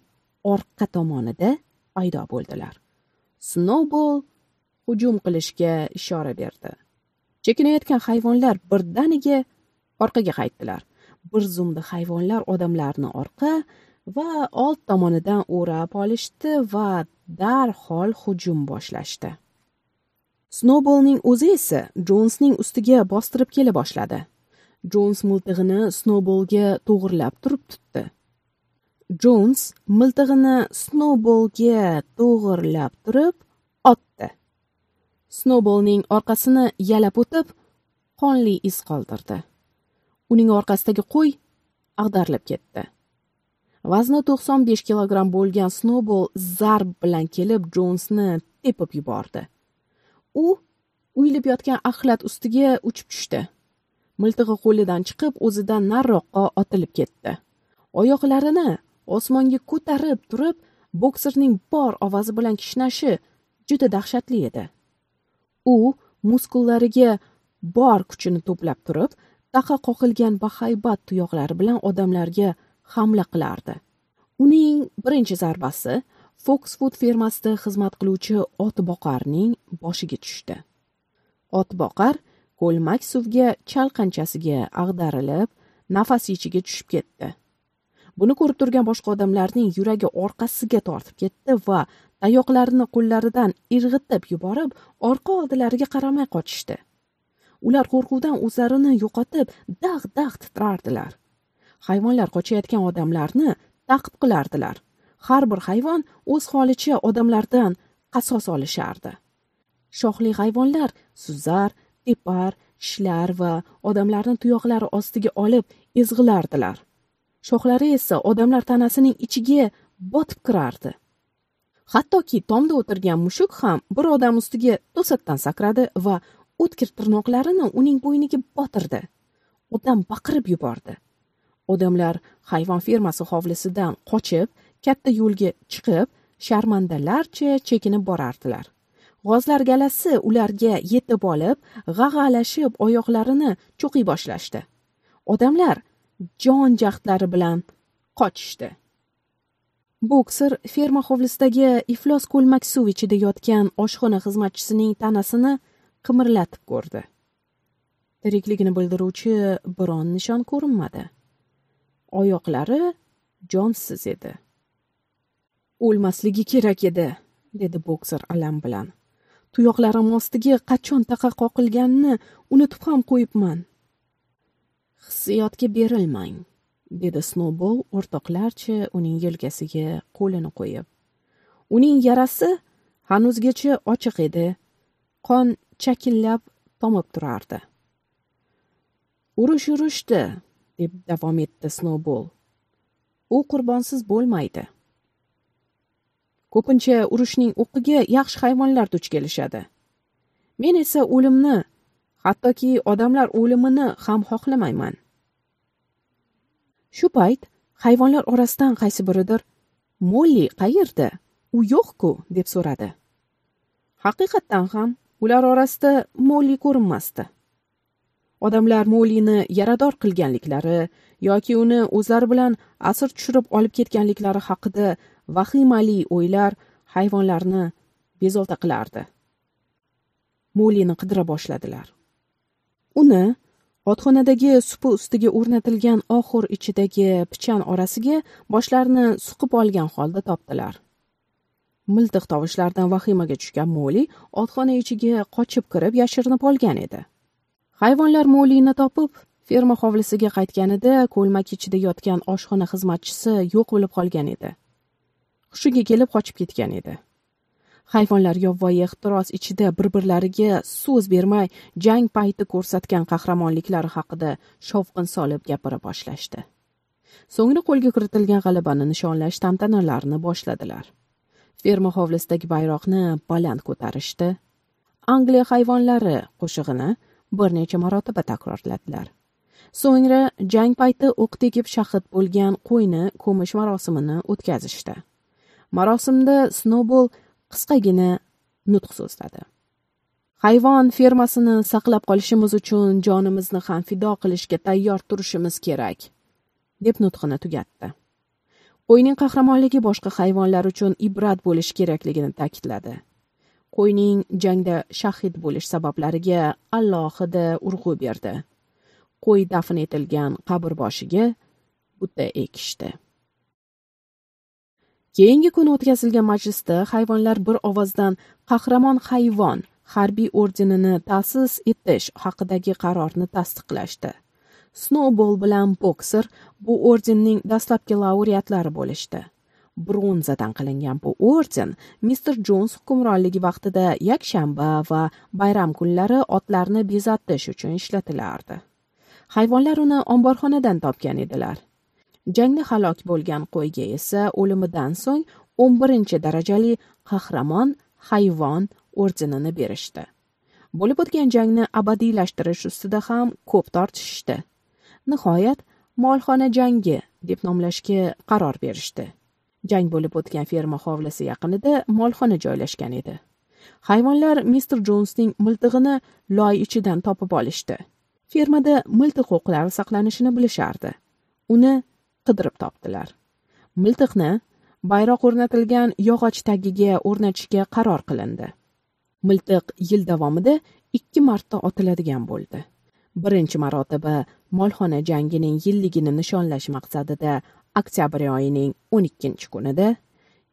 orqa tomonida paydo bo'ldilar. Snowball hujum qilishga ishora berdi. Chekinayotgan hayvonlar birdaniga orqaga qaytdilar. Bir zumda hayvonlar odamlarni orqa va old tomonidan o'rab olishdi va darhol hujum boshlashdi. Snoubolning o'zi esa jonsning ustiga bostirib kela boshladi. Jons miltig'ini snoubolga to'g'irlab turib tutdi. Jons miltig'ini snoubolga to'g'irlab turib snowballning orqasini yalab o'tib qonli iz qoldirdi. Uning orqasidagi qo'y ag'darilib ketdi. Vazni to'qson besh kilogramm bo'lgan snowball zarb bilan kelib jonsni tepib yubordi. U uyilib yotgan axlat ustiga uchib tushdi. Miltig'i qo'lidan chiqib o'zidan nariroqqa otilib ketdi. Oyoqlarini osmonga ko'tarib turib bokserning bor ovozi bilan kishnashi juda dahshatli edi. U muskullariga bor kuchini to'plab turib taqa qoqilgan bahaybat tuyoqlari bilan odamlarga hamla qilardi. Uning birinchi zarbasi foksfud fermasida xizmat qiluvchi otboqarning boshiga tushdi. Otboqar ko'lmak suvga chalqanchasiga ag'darilib nafasi ichiga tushib ketdi. Buni ko'rib turgan boshqa odamlarning yuragi orqasiga tortib ketdi va tayoqlarini qo'llaridan irg'itib yuborib orqa oldilariga qaramay qochishdi. Ular qo'rquvdan o'zlarini yo'qotib dag' dag' titrardilar. Hayvonlar qochayotgan odamlarni taqib qilardilar. Har bir hayvon o'z holicha odamlardan qasos olishardi. Shoxli hayvonlar suzar tepar tishlar va odamlarni tuyoqlari ostiga olib ezg'ilardilar. Shoxlari esa odamlar tanasining ichiga botib kirardi. Hattoki tomda o'tirgan mushuk ham bir odam ustiga to'satdan sakradi va o'tkir tirnoqlarini uning bo'yniga botirdi. Odam baqirib yubordi. Odamlar hayvon fermasi hovlisidan qochib katta yo'lga chiqib sharmandalarcha chekinib borardilar. G'ozlar galasi ularga yetib olib g'ag'alashib oyoqlarini cho'qiy boshlashdi. Odamlar jon jahdlari bilan qochishdi. Bokser ferma hovlisidagi iflos ko'lmak suv ichida yotgan oshxona xizmatchisining tanasini qimirlatib ko'rdi. Tirikligini bildiruvchi biron nishon ko'rinmadi. Oyoqlari jonsiz edi. O'lmasligi kerak edi dedi bokser alam bilan. Tuyoqlarim ostiga qachon taqa qoqilganini unutib ham qo'yibman. Hissiyotga berilmang. Dedi snowball o'rtoqlarcha uning yelkasiga qo'lini qo'yib. Uning yarasi hanuzgacha ochiq edi. Qon chakillab tomib turardi. Urush urushdi deb davom etdi snowball. U qurbonsiz bo'lmaydi. Ko'pincha urushning o'qiga yaxshi hayvonlar duch kelishadi. Men esa o'limni hattoki odamlar o'limini ham xohlamayman. Shu payt hayvonlar orasidan qaysi biridir molli qayerda? U yo'qku deb so'radi. Haqiqatdan ham ular orasida molli ko'rinmasdi. Odamlar mollini yarador qilganliklari yoki uni o'zlari bilan asir tushirib olib ketganliklari haqida vahimali o'ylar hayvonlarni bezovta qilardi. Mollini qidira boshladilar. Uni otxonadagi supa ustiga o'rnatilgan oxur ichidagi pichan orasiga boshlarini suqib olgan holda topdilar. Miltiq tovushlaridan vahimaga tushgan moli otxona ichiga qochib kirib yashirinib olgan edi. Hayvonlar molini topib ferma hovlisiga qaytganida ko'lmak ichida yotgan oshxona xizmatchisi yo'q bo'lib qolgan edi. Hushiga kelib qochib ketgan edi. Hayvonlar yovvoyi ehtiros ichida bir birlariga so'z bermay jang payti ko'rsatgan qahramonliklari haqida shovqin solib gapira boshlashdi. So'ngra qo'lga kiritilgan g'alabani nishonlash tantanalarini boshladilar. Ferma hovlisidagi bayroqni baland ko'tarishdi. Angliya hayvonlari qo'shig'ini bir necha marotaba takrorladilar. So'ngra jang payti o'q tegib shahid bo'lgan qo'yni ko'mish marosimini o'tkazishdi. Marosimda snowball qisqagina nutq so'zladi. Hayvon fermasini saqlab qolishimiz uchun jonimizni ham fido qilishga tayyor turishimiz kerak deb nutqini tugatdi. Qo'yning qahramonligi boshqa hayvonlar uchun ibrat bo'lishi kerakligini ta'kidladi. Qo'yning jangda shahid bo'lish sabablariga alohida urg'u berdi. Qo'y dafn etilgan qabr boshiga buta ekishdi. Keyingi kuni o'tkazilgan majlisda hayvonlar bir ovozdan qahramon hayvon harbiy ordenini ta'sis etish haqidagi qarorni tasdiqlashdi. Snowball bilan bokser bu ordenning dastlabki laureatlari bo'lishdi. Bronzadan qilingan bu orden mister jons hukmronligi vaqtida yakshanba va bayram kunlari otlarni bezatish uchun ishlatilardi. Hayvonlar uni omborxonadan topgan edilar. Jangda halok bo'lgan qo'yga esa o'limidan so'ng o'n birinchi darajali qahramon hayvon ordenini berishdi. Bo'lib o'tgan jangni abadiylashtirish ustida ham ko'p tortishishdi. Nihoyat molxona jangi deb nomlashga qaror berishdi. Jang bo'lib o'tgan ferma hovlisi yaqinida molxona joylashgan edi. Hayvonlar mister jonsning miltig'ini loy ichidan topib olishdi. Fermada miltiq o'qlari saqlanishini bilishardi. Uni qidirib topdilar. Miltiqni bayroq o'rnatilgan yog'och tagiga o'rnatishga qaror qilindi. Miltiq yil davomida ikki marta otiladigan bo'ldi. Birinchi marotaba molxona jangining yilligini nishonlash maqsadida oktyabr oyining o'n ikkinchi kunida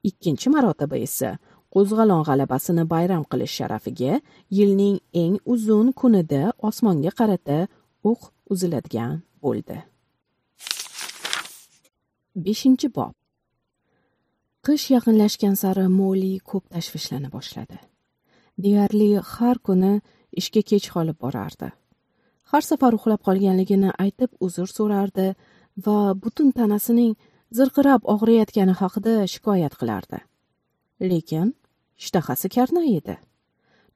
ikkinchi marotaba esa qo'zg'alon g'alabasini bayram qilish sharafiga yilning eng uzun kunida osmonga qarata o'q uziladigan bo'ldi. Beshinchi bob. Qish yaqinlashgan sari moli ko'p tashvishlana boshladi. Deyarli har kuni ishga kech qolib borardi. Har safar uxlab qolganligini aytib uzr so'rardi va butun tanasining zirqirab og'riyotgani haqida shikoyat qilardi. Lekin ishtahasi karna edi.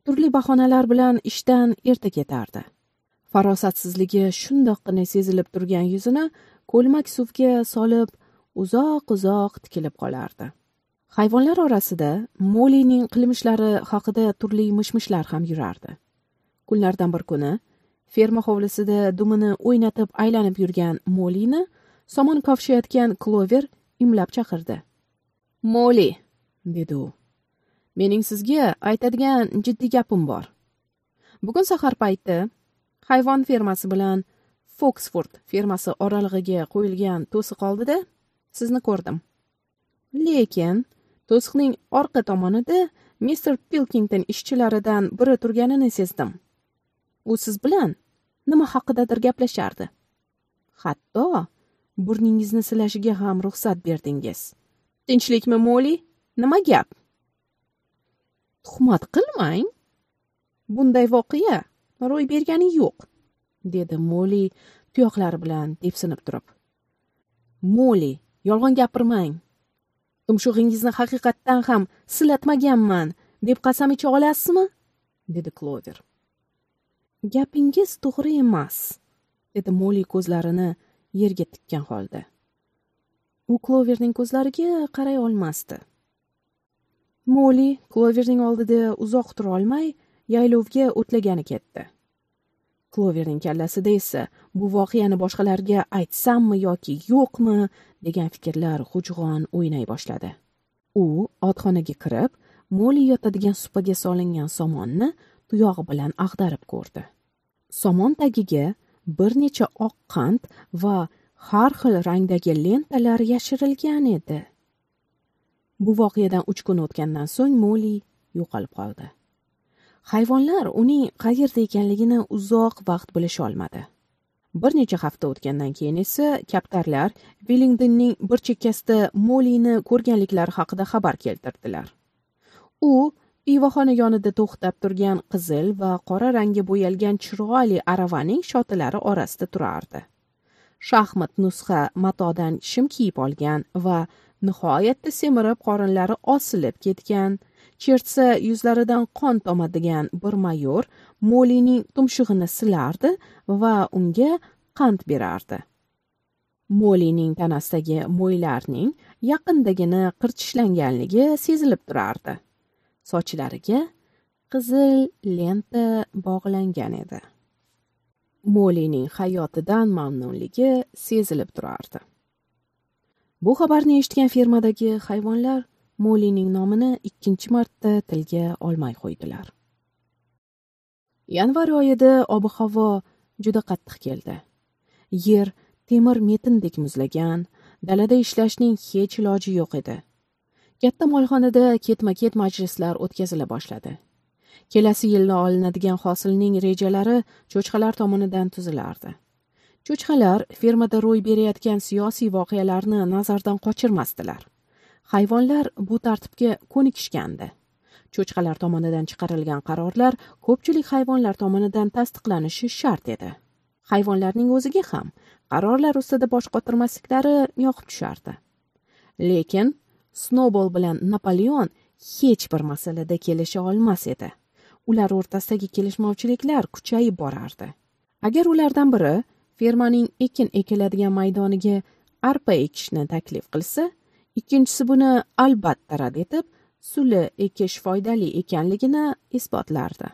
Turli bahonalar bilan ishdan erta ketardi. Farosatsizligi shundoqqina sezilib turgan yuzini ko'lmak suvga solib uzoq uzoq tikilib qolardi. Hayvonlar orasida molining qilmishlari haqida turli mishmishlar ham yurardi. Kunlardan bir kuni ferma hovlisida dumini o'ynatib aylanib yurgan molini somon kovshayotgan klover imlab chaqirdi. Moli dedi u mening sizga aytadigan jiddiy gapim bor. Bugun sahar payti hayvon fermasi bilan foksford fermasi oralig'iga qo'yilgan to'siq oldida sizni ko'rdim. Lekin to'siqning orqa tomonida mister pilkington ishchilaridan biri turganini sezdim. U siz bilan nima haqidadir gaplashardi. Hatto burningizni silashiga ham ruxsat berdingiz. Tinchlikmi moli nima gap? Tuhmat qilmang. Bunday voqea ro'y bergani yo'q dedi moli tuyoqlari bilan depsinib turib. Moli yolg'on gapirmang. Tumshug'ingizni haqiqatdan ham silatmaganman deb qasam icha olasizmi? dedi klover gapingiz to'g'ri emas dedi moli ko'zlarini yerga tikkan holda. U kloverning ko'zlariga qaray olmasdi. Moli kloverning oldida uzoq tura olmay yaylovga o'tlagani ketdi. Kloverning kallasida esa bu voqeani boshqalarga aytsammi yoki yo'qmi degan fikrlar g'ujg'on o'ynay boshladi. U otxonaga kirib moli yotadigan supaga solingan somonni tuyog'i bilan ag'darib ko'rdi. Somon tagiga bir necha oq qand va har xil rangdagi lentalar yashirilgan edi. Bu voqeadan uch kun o'tgandan so'ng moli yo'qolib qoldi. Hayvonlar uning qayerda ekanligini uzoq vaqt bilisholmadi bir necha hafta o'tgandan keyin esa kaptarlar villingdonning bir chekkasida molini ko'rganliklari haqida xabar keltirdilar. U pivoxona yonida to'xtab turgan qizil va qora rangga bo'yalgan chiroyli aravaning shotilari orasida turardi. Shaxmat nusxa matodan shim kiyib olgan va nihoyatda semirib qorinlari osilib ketgan chertsa yuzlaridan qon tomadigan bir mayor molining tumshug'ini silardi va unga qand berardi. Molining tanasidagi mo'ylarning yaqindagina qirtishlanganligi sezilib turardi. Sochlariga qizil lenta bog'langan edi. Molining hayotidan mamnunligi sezilib turardi. Bu xabarni eshitgan fermadagi hayvonlar molining nomini ikkinchi marta tilga olmay qo'ydilar. Yanvar oyida ob havo juda qattiq keldi. Yer temir metindek muzlagan dalada ishlashning hech iloji yo'q edi. Katta molxonada ketma ket majlislar o'tkazila boshladi. Kelasi yilda olinadigan hosilning rejalari cho'chqalar tomonidan tuzilardi. Cho'chqalar fermada ro'y berayotgan siyosiy voqealarni nazardan qochirmasdilar. Hayvonlar bu tartibga ko'nikishgandi. Cho'chqalar tomonidan chiqarilgan qarorlar ko'pchilik hayvonlar tomonidan tasdiqlanishi shart edi. Hayvonlarning o'ziga ham qarorlar ustida bosh qotirmasliklari yoqib tushardi. Lekin snobol bilan napoleon hech bir masalada kelisha olmas edi. Ular o'rtasidagi kelishmovchiliklar kuchayib borardi. Agar ulardan biri fermaning ekin ekiladigan maydoniga arpa ekishni taklif qilsa ikkinchisi buni albatta rad etib suli ekish foydali ekanligini isbotlardi.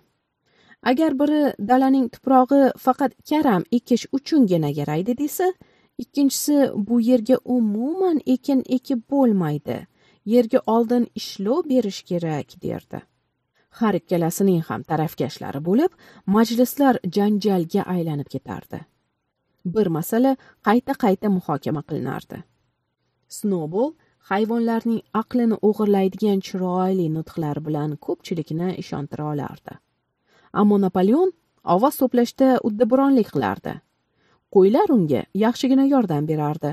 Agar biri dalaning tuprog'i faqat karam ekish uchungina yaraydi desa ikkinchisi bu yerga umuman ekin ekib bo'lmaydi. Yerga oldin ishlov berish kerak derdi. Har ikkalasining ham tarafkashlari bo'lib majlislar janjalga aylanib ketardi. Bir masala qayta qayta muhokama qilinardi. Snobol hayvonlarning aqlini o'g'irlaydigan chiroyli nutqlar bilan ko'pchilikni ishontira olardi. Ammo napoleon ovoz to'plashda uddaburonlik qilardi. Qo'ylar unga yaxshigina yordam berardi.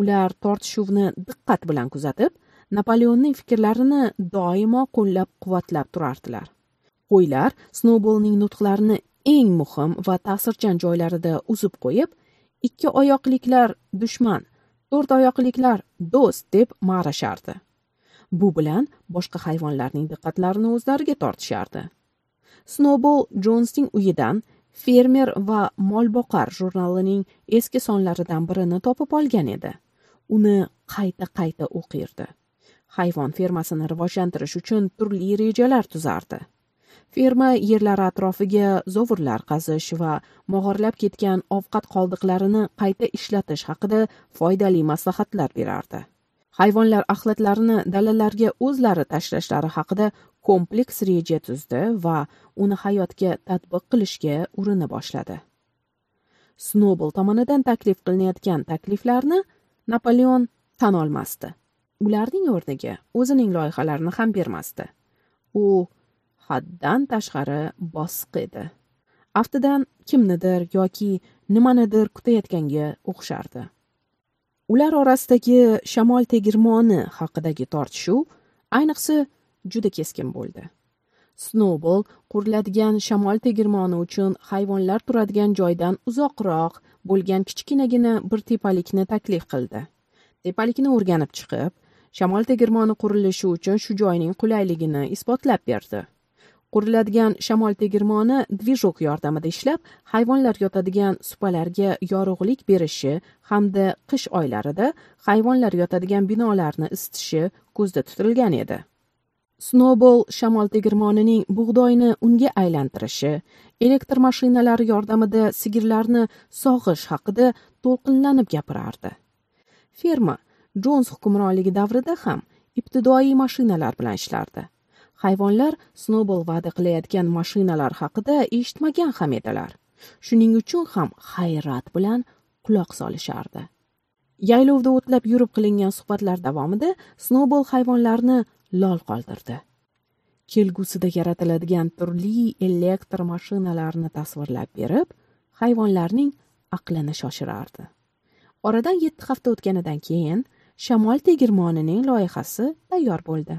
Ular tortishuvni diqqat bilan kuzatib napoleonning fikrlarini doimo qo'llab quvvatlab turardilar. Qo'ylar snoubolning nutqlarini eng muhim va ta'sirchan joylarida uzib qo'yib ikki oyoqliklar dushman to'rt oyoqliklar do'st deb ma'rashardi bu bilan boshqa hayvonlarning diqqatlarini o'zlariga tortishardi. Snowball jonsning uyidan fermer va molboqar jurnalining eski sonlaridan birini topib olgan edi. Uni qayta qayta o'qirdi. Hayvon fermasini rivojlantirish uchun turli rejalar tuzardi. Ferma yerlari atrofiga zovurlar qazish va mog'orlab ketgan ovqat qoldiqlarini qayta ishlatish haqida foydali maslahatlar berardi. Hayvonlar axlatlarini dalalarga o'zlari tashlashlari haqida kompleks reja tuzdi va uni hayotga tatbiq qilishga urina boshladi. Snobl tomonidan taklif qilinayotgan takliflarni napoleon tan olmasdi. Ularning o'rniga o'zining loyihalarini ham bermasdi. U haddan tashqari bosiq edi. Aftidan kimnidir yoki nimanidir kutayotganga o'xshardi. Ular orasidagi shamol tegirmoni haqidagi tortishuv ayniqsa juda keskin bo'ldi. Snoubol quriladigan shamol tegirmoni uchun hayvonlar turadigan joydan uzoqroq bo'lgan kichkinagina bir tepalikni taklif qildi. Tepalikni o'rganib chiqib shamol tegirmoni qurilishi uchun shu joyning qulayligini isbotlab berdi. Quriladigan shamol tegirmoni dvijok yordamida ishlab hayvonlar yotadigan supalarga yorug'lik berishi hamda qish oylarida hayvonlar yotadigan binolarni isitishi ko'zda tutilgan edi. Snowball shamol tegirmonining bug'doyni unga aylantirishi elektr mashinalari yordamida sigirlarni sog'ish haqida to'lqinlanib gapirardi. Ferma jons hukmronligi davrida ham ibtidoiy mashinalar bilan ishlardi. Hayvonlar snobol va'da qilayotgan mashinalar haqida eshitmagan ham edilar. Shuning uchun ham hayrat bilan quloq solishardi. Yaylovda o'tlab yurib qilingan suhbatlar davomida snobol hayvonlarni lol qoldirdi. Kelgusida yaratiladigan turli elektr mashinalarni tasvirlab berib hayvonlarning aqlini shoshirardi. Oradan yetti hafta o'tganidan keyin shamol tegirmonining loyihasi tayyor bo'ldi.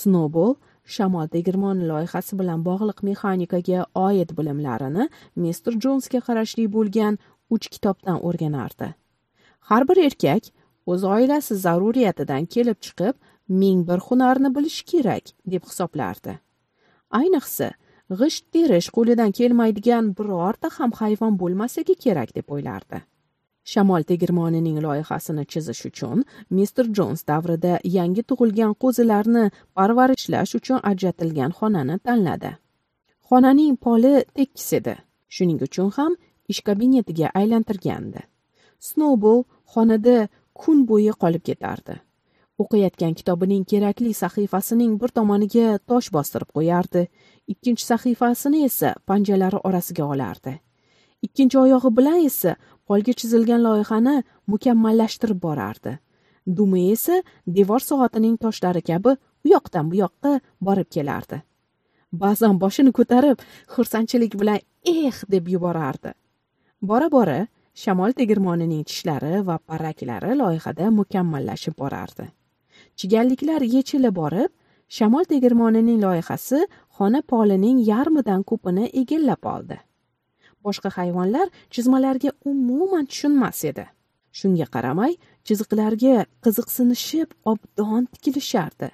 Snobol shamol tegirmoni loyihasi bilan bog'liq mexanikaga oid bilimlarini mister jonsga qarashli bo'lgan uch kitobdan o'rganardi. Har bir erkak o'z oilasi zaruriyatidan kelib chiqib ming bir hunarni bilishi kerak deb hisoblardi. Ayniqsa g'isht terish qo'lidan kelmaydigan birorta ham hayvon bo'lmasligi kerak deb o'ylardi. Shamol tegirmonining loyihasini chizish uchun mister jons davrida yangi tug'ilgan qo'zilarni parvarishlash uchun ajratilgan xonani tanladi. Xonaning poli tekis edi shuning uchun ham ish kabinetiga aylantirgandi. Snoubol xonada kun bo'yi qolib ketardi. O'qiyotgan kitobining kerakli sahifasining bir tomoniga tosh bostirib qo'yardi ikkinchi sahifasini esa panjalari orasiga olardi. Ikkinchi oyog'i bilan esa qo'lga chizilgan loyihani mukammallashtirib borardi. Dumi esa devor soatining toshlari kabi u yoqdan bu yoqqa borib kelardi. Ba'zan boshini ko'tarib xursandchilik bilan eh! deb yuborardi. Bora bora shamol tegirmonining tishlari va parraklari loyihada mukammallashib borardi. Chigalliklar yechila borib shamol tegirmonining loyihasi xona polining yarmidan ko'pini egallab oldi. Boshqa hayvonlar chizmalarga umuman tushunmas edi. Shunga qaramay chiziqlarga qiziqsinishib obdon tikilishardi.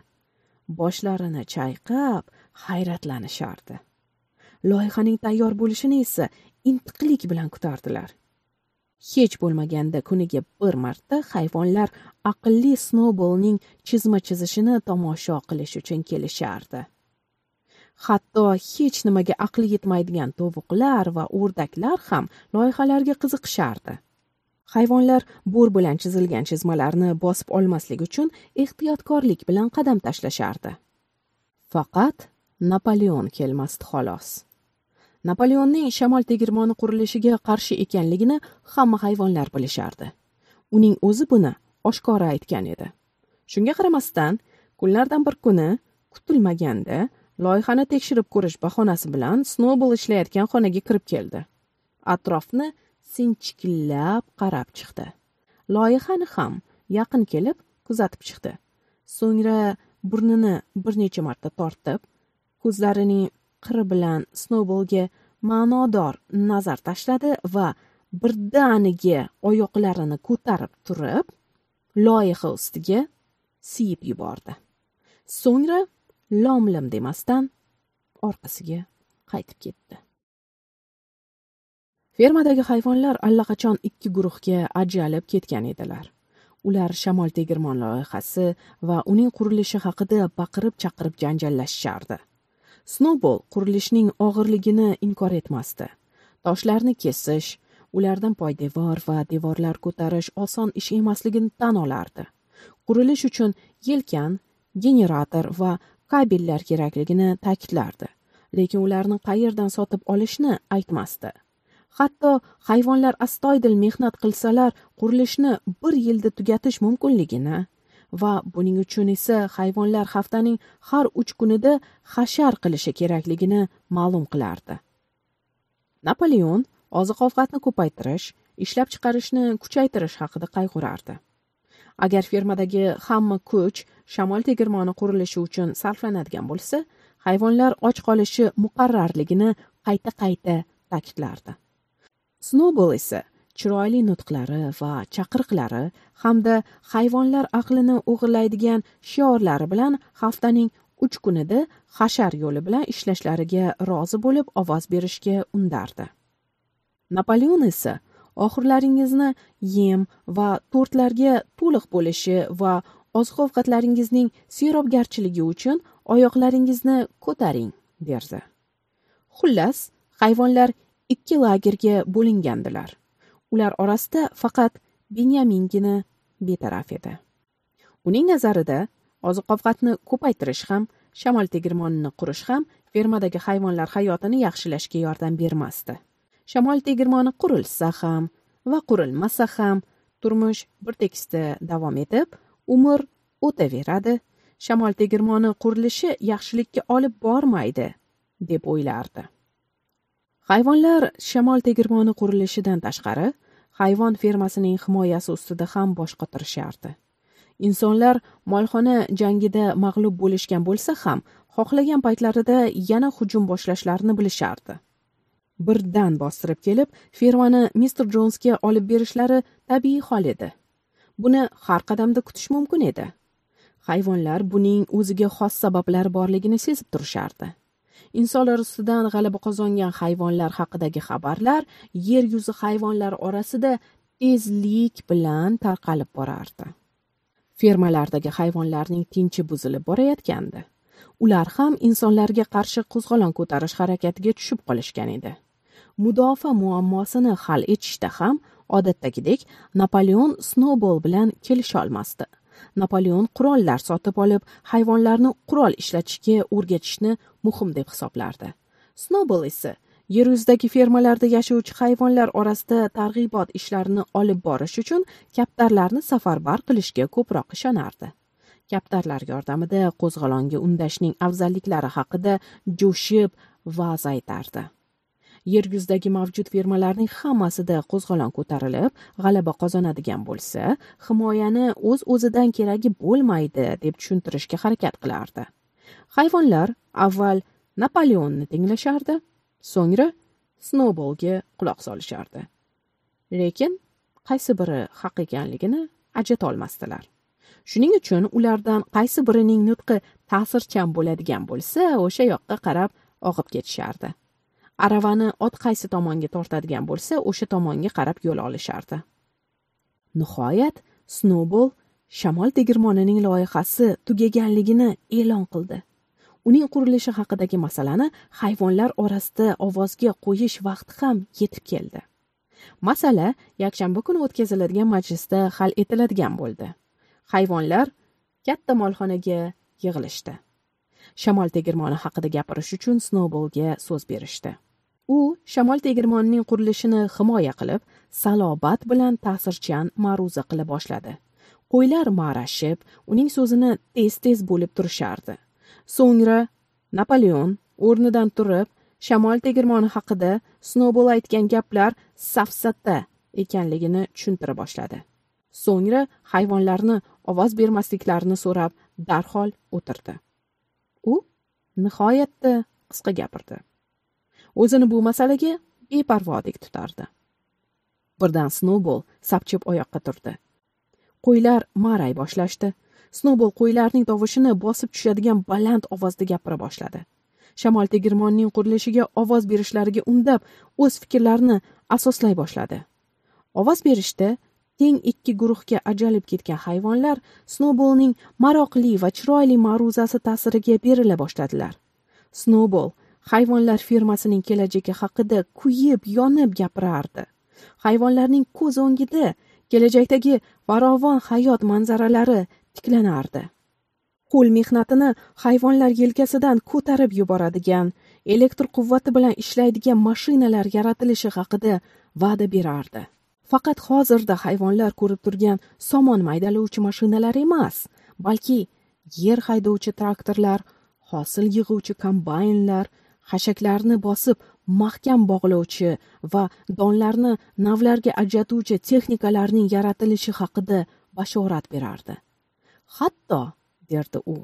Boshlarini chayqab hayratlanishardi. Loyihaning tayyor bo'lishini esa intiqlik bilan kutardilar. Hech bo'lmaganda kuniga bir marta hayvonlar aqlli snoubolning chizma chizishini tomosha qilish uchun kelishardi. Hatto hech nimaga aqli yetmaydigan tovuqlar va o'rdaklar ham loyihalarga qiziqishardi. Hayvonlar bo'r bilan chizilgan chizmalarni bosib olmaslik uchun ehtiyotkorlik bilan qadam tashlashardi. Faqat napoleon kelmasdi xolos. Napoleonning shamol tegirmoni qurilishiga qarshi ekanligini hamma hayvonlar bilishardi. Uning o'zi buni oshkora aytgan edi. Shunga qaramasdan kunlardan bir kuni kutilmaganda loyihani tekshirib ko'rish bahonasi bilan snobl ishlayotgan xonaga kirib keldi. Atrofni sinchiklab qarab chiqdi. Loyihani ham yaqin kelib kuzatib chiqdi. So'ngra burnini bir necha marta tortib ko'zlarining qiri bilan snoubolga ma'nodor nazar tashladi va birdaniga oyoqlarini ko'tarib turib loyiha ustiga siyib yubordi. So'ngra lom lim demasdan orqasiga qaytib ketdi. Fermadagi hayvonlar allaqachon ikki guruhga ajralib ketgan edilar. Ular shamol tegirmon loyihasi va uning qurilishi haqida baqirib chaqirib janjallashishardi. Snowball qurilishning og'irligini inkor etmasdi. Toshlarni kesish ulardan poydevor va devorlar ko'tarish oson ish emasligini tan olardi. Qurilish uchun yelkan generator va kabellar kerakligini ta'kidlardi lekin ularni qayerdan sotib olishni aytmasdi. Hatto hayvonlar astoydil mehnat qilsalar qurilishni bir yilda tugatish mumkinligini va buning uchun esa hayvonlar haftaning har uch kunida hashar qilishi kerakligini ma'lum qilardi. Napoleon oziq ovqatni ko'paytirish ishlab chiqarishni kuchaytirish haqida qayg'urardi. Agar fermadagi hamma kuch shamol tegirmoni qurilishi uchun sarflanadigan bo'lsa hayvonlar och qolishi muqarrarligini qayta qayta ta'kidlardi. Snowball esa chiroyli nutqlari va chaqiriqlari hamda hayvonlar aqlini o'g'irlaydigan shiorlari bilan haftaning uch kunida hashar yo'li bilan ishlashlariga rozi bo'lib ovoz berishga undardi. Napoleon esa oxirlaringizni yem va tortlarga to'liq bo'lishi va oziq ovqatlaringizning serobgarchiligi uchun oyoqlaringizni ko'taring derdi. Xullas hayvonlar ikki lagerga bo'lingandilar. Ular orasida faqat benyamingina betaraf edi. Uning nazarida oziq ovqatni ko'paytirish ham shamol tegirmonini qurish ham fermadagi hayvonlar hayotini yaxshilashga yordam bermasdi. Shamol tegirmoni qurilsa ham va qurilmasa ham turmush bir tekisda davom etib umr o'taveradi. Shamol tegirmoni qurilishi yaxshilikka olib bormaydi deb o'ylardi. Hayvonlar shamol tegirmoni qurilishidan tashqari hayvon fermasining himoyasi ustida ham bosh qotirishardi insonlar molxona jangida mag'lub bo'lishgan bo'lsa ham xohlagan paytlarida yana hujum boshlashlarini bilishardi. Birdan bostirib kelib fermani mister jonsga olib berishlari tabiiy hol edi. Buni har qadamda kutish mumkin edi. Hayvonlar buning o'ziga xos sabablari borligini sezib turishardi. Insonlar ustidan g'alaba qozongan hayvonlar haqidagi xabarlar yer yuzi hayvonlar orasida tezlik bilan tarqalib borardi. Fermalardagi hayvonlarning tinchi buzilib borayotgandi. Ular ham insonlarga qarshi qo'zg'olon ko'tarish harakatiga tushib qolishgan edi. Mudofaa muammosini hal etishda ham odatdagidek napoleon snowball bilan kelisholmasdi napoleon qurollar sotib olib hayvonlarni qurol ishlatishga o'rgatishni muhim deb hisoblardi. Snowball esa yer yuzidagi fermalarda yashovchi hayvonlar orasida targ'ibot ishlarini olib borish uchun kaptarlarni safarbar qilishga ko'proq ishonardi. Kaptarlar yordamida qo'zg'olonga undashning afzalliklari haqida jo'shib va'z aytardi. Yer yuzidagi mavjud fermalarning hammasida qo'zg'olon ko'tarilib g'alaba qozonadigan bo'lsa himoyani o'z o'zidan keragi bo'lmaydi deb tushuntirishga harakat qilardi. Hayvonlar avval napoleonni tinglashardi so'ngra snowballga quloq solishardi. Lekin qaysi biri haq ekanligini ajratolmasdilar shuning uchun ulardan qaysi birining nutqi ta'sirchan bo'ladigan bo'lsa o'sha yoqqa qarab og'ib ketishardi. Aravani ot qaysi tomonga tortadigan bo'lsa o'sha tomonga qarab yo'l olishardi. Nihoyat snowball shamol tegirmonining loyihasi tugaganligini e'lon qildi. Uning qurilishi haqidagi masalani hayvonlar orasida ovozga qo'yish vaqti ham yetib keldi. Masala yakshanba kuni o'tkaziladigan majlisda hal etiladigan bo'ldi. Hayvonlar katta molxonaga yig'ilishdi. Shamol tegirmoni haqida gapirish uchun snowballga so'z berishdi. U shamol tegirmonining qurilishini himoya qilib salobat bilan ta'sirchan ma'ruza qila boshladi. Qo'ylar ma'rashib uning so'zini tez tez bo'lib turishardi. So'ngra napoleon o'rnidan turib shamol tegirmoni haqida snobol aytgan gaplar safsata ekanligini tushuntira boshladi. So'ngra hayvonlarni ovoz bermasliklarini so'rab darhol o'tirdi. U nihoyatda qisqa gapirdi. O'zini bu masalaga beparvodek tutardi. Birdan snowball sapchib oyoqqa turdi. Qo'ylar ma'ray boshlashdi. Snowball qo'ylarning tovushini bosib tushadigan baland ovozda gapira boshladi. Shamol tegirmonning qurilishiga ovoz berishlariga undab o'z fikrlarini asoslay boshladi. Ovoz berishda teng ikki guruhga ajalib ketgan hayvonlar snowballning maroqli va chiroyli ma'ruzasi ta'siriga berila boshladilar. Snowball hayvonlar fermasining kelajagi haqida kuyib yonib gapirardi. Hayvonlarning ko'z o'ngida kelajakdagi farovon hayot manzaralari tiklanardi. Qo'l mehnatini hayvonlar yelkasidan ko'tarib yuboradigan elektr quvvati bilan ishlaydigan mashinalar yaratilishi haqida va'da berardi. Faqat hozirda hayvonlar ko'rib turgan somon maydalovchi mashinalar emas balki yer haydovchi traktorlar hosil yig'uvchi kombaynlar xashaklarni bosib mahkam bog'lovchi va donlarni navlarga ajratuvchi texnikalarning yaratilishi haqida bashorat berardi. Hatto derdi u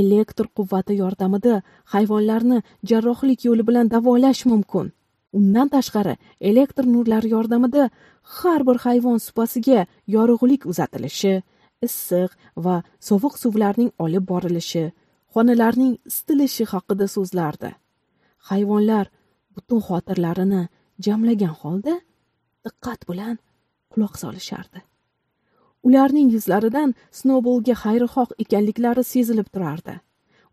elektr quvvati yordamida hayvonlarni jarrohlik yo'li bilan davolash mumkin. Undan tashqari elektr nurlari yordamida har bir hayvon supasiga yorug'lik uzatilishi issiq va sovuq suvlarning olib borilishi xonalarning isitilishi haqida so'zlardi. Hayvonlar butun xotirlarini jamlagan holda diqqat bilan quloq solishardi. Ularning yuzlaridan snowballga xayrixoh ekanliklari sezilib turardi.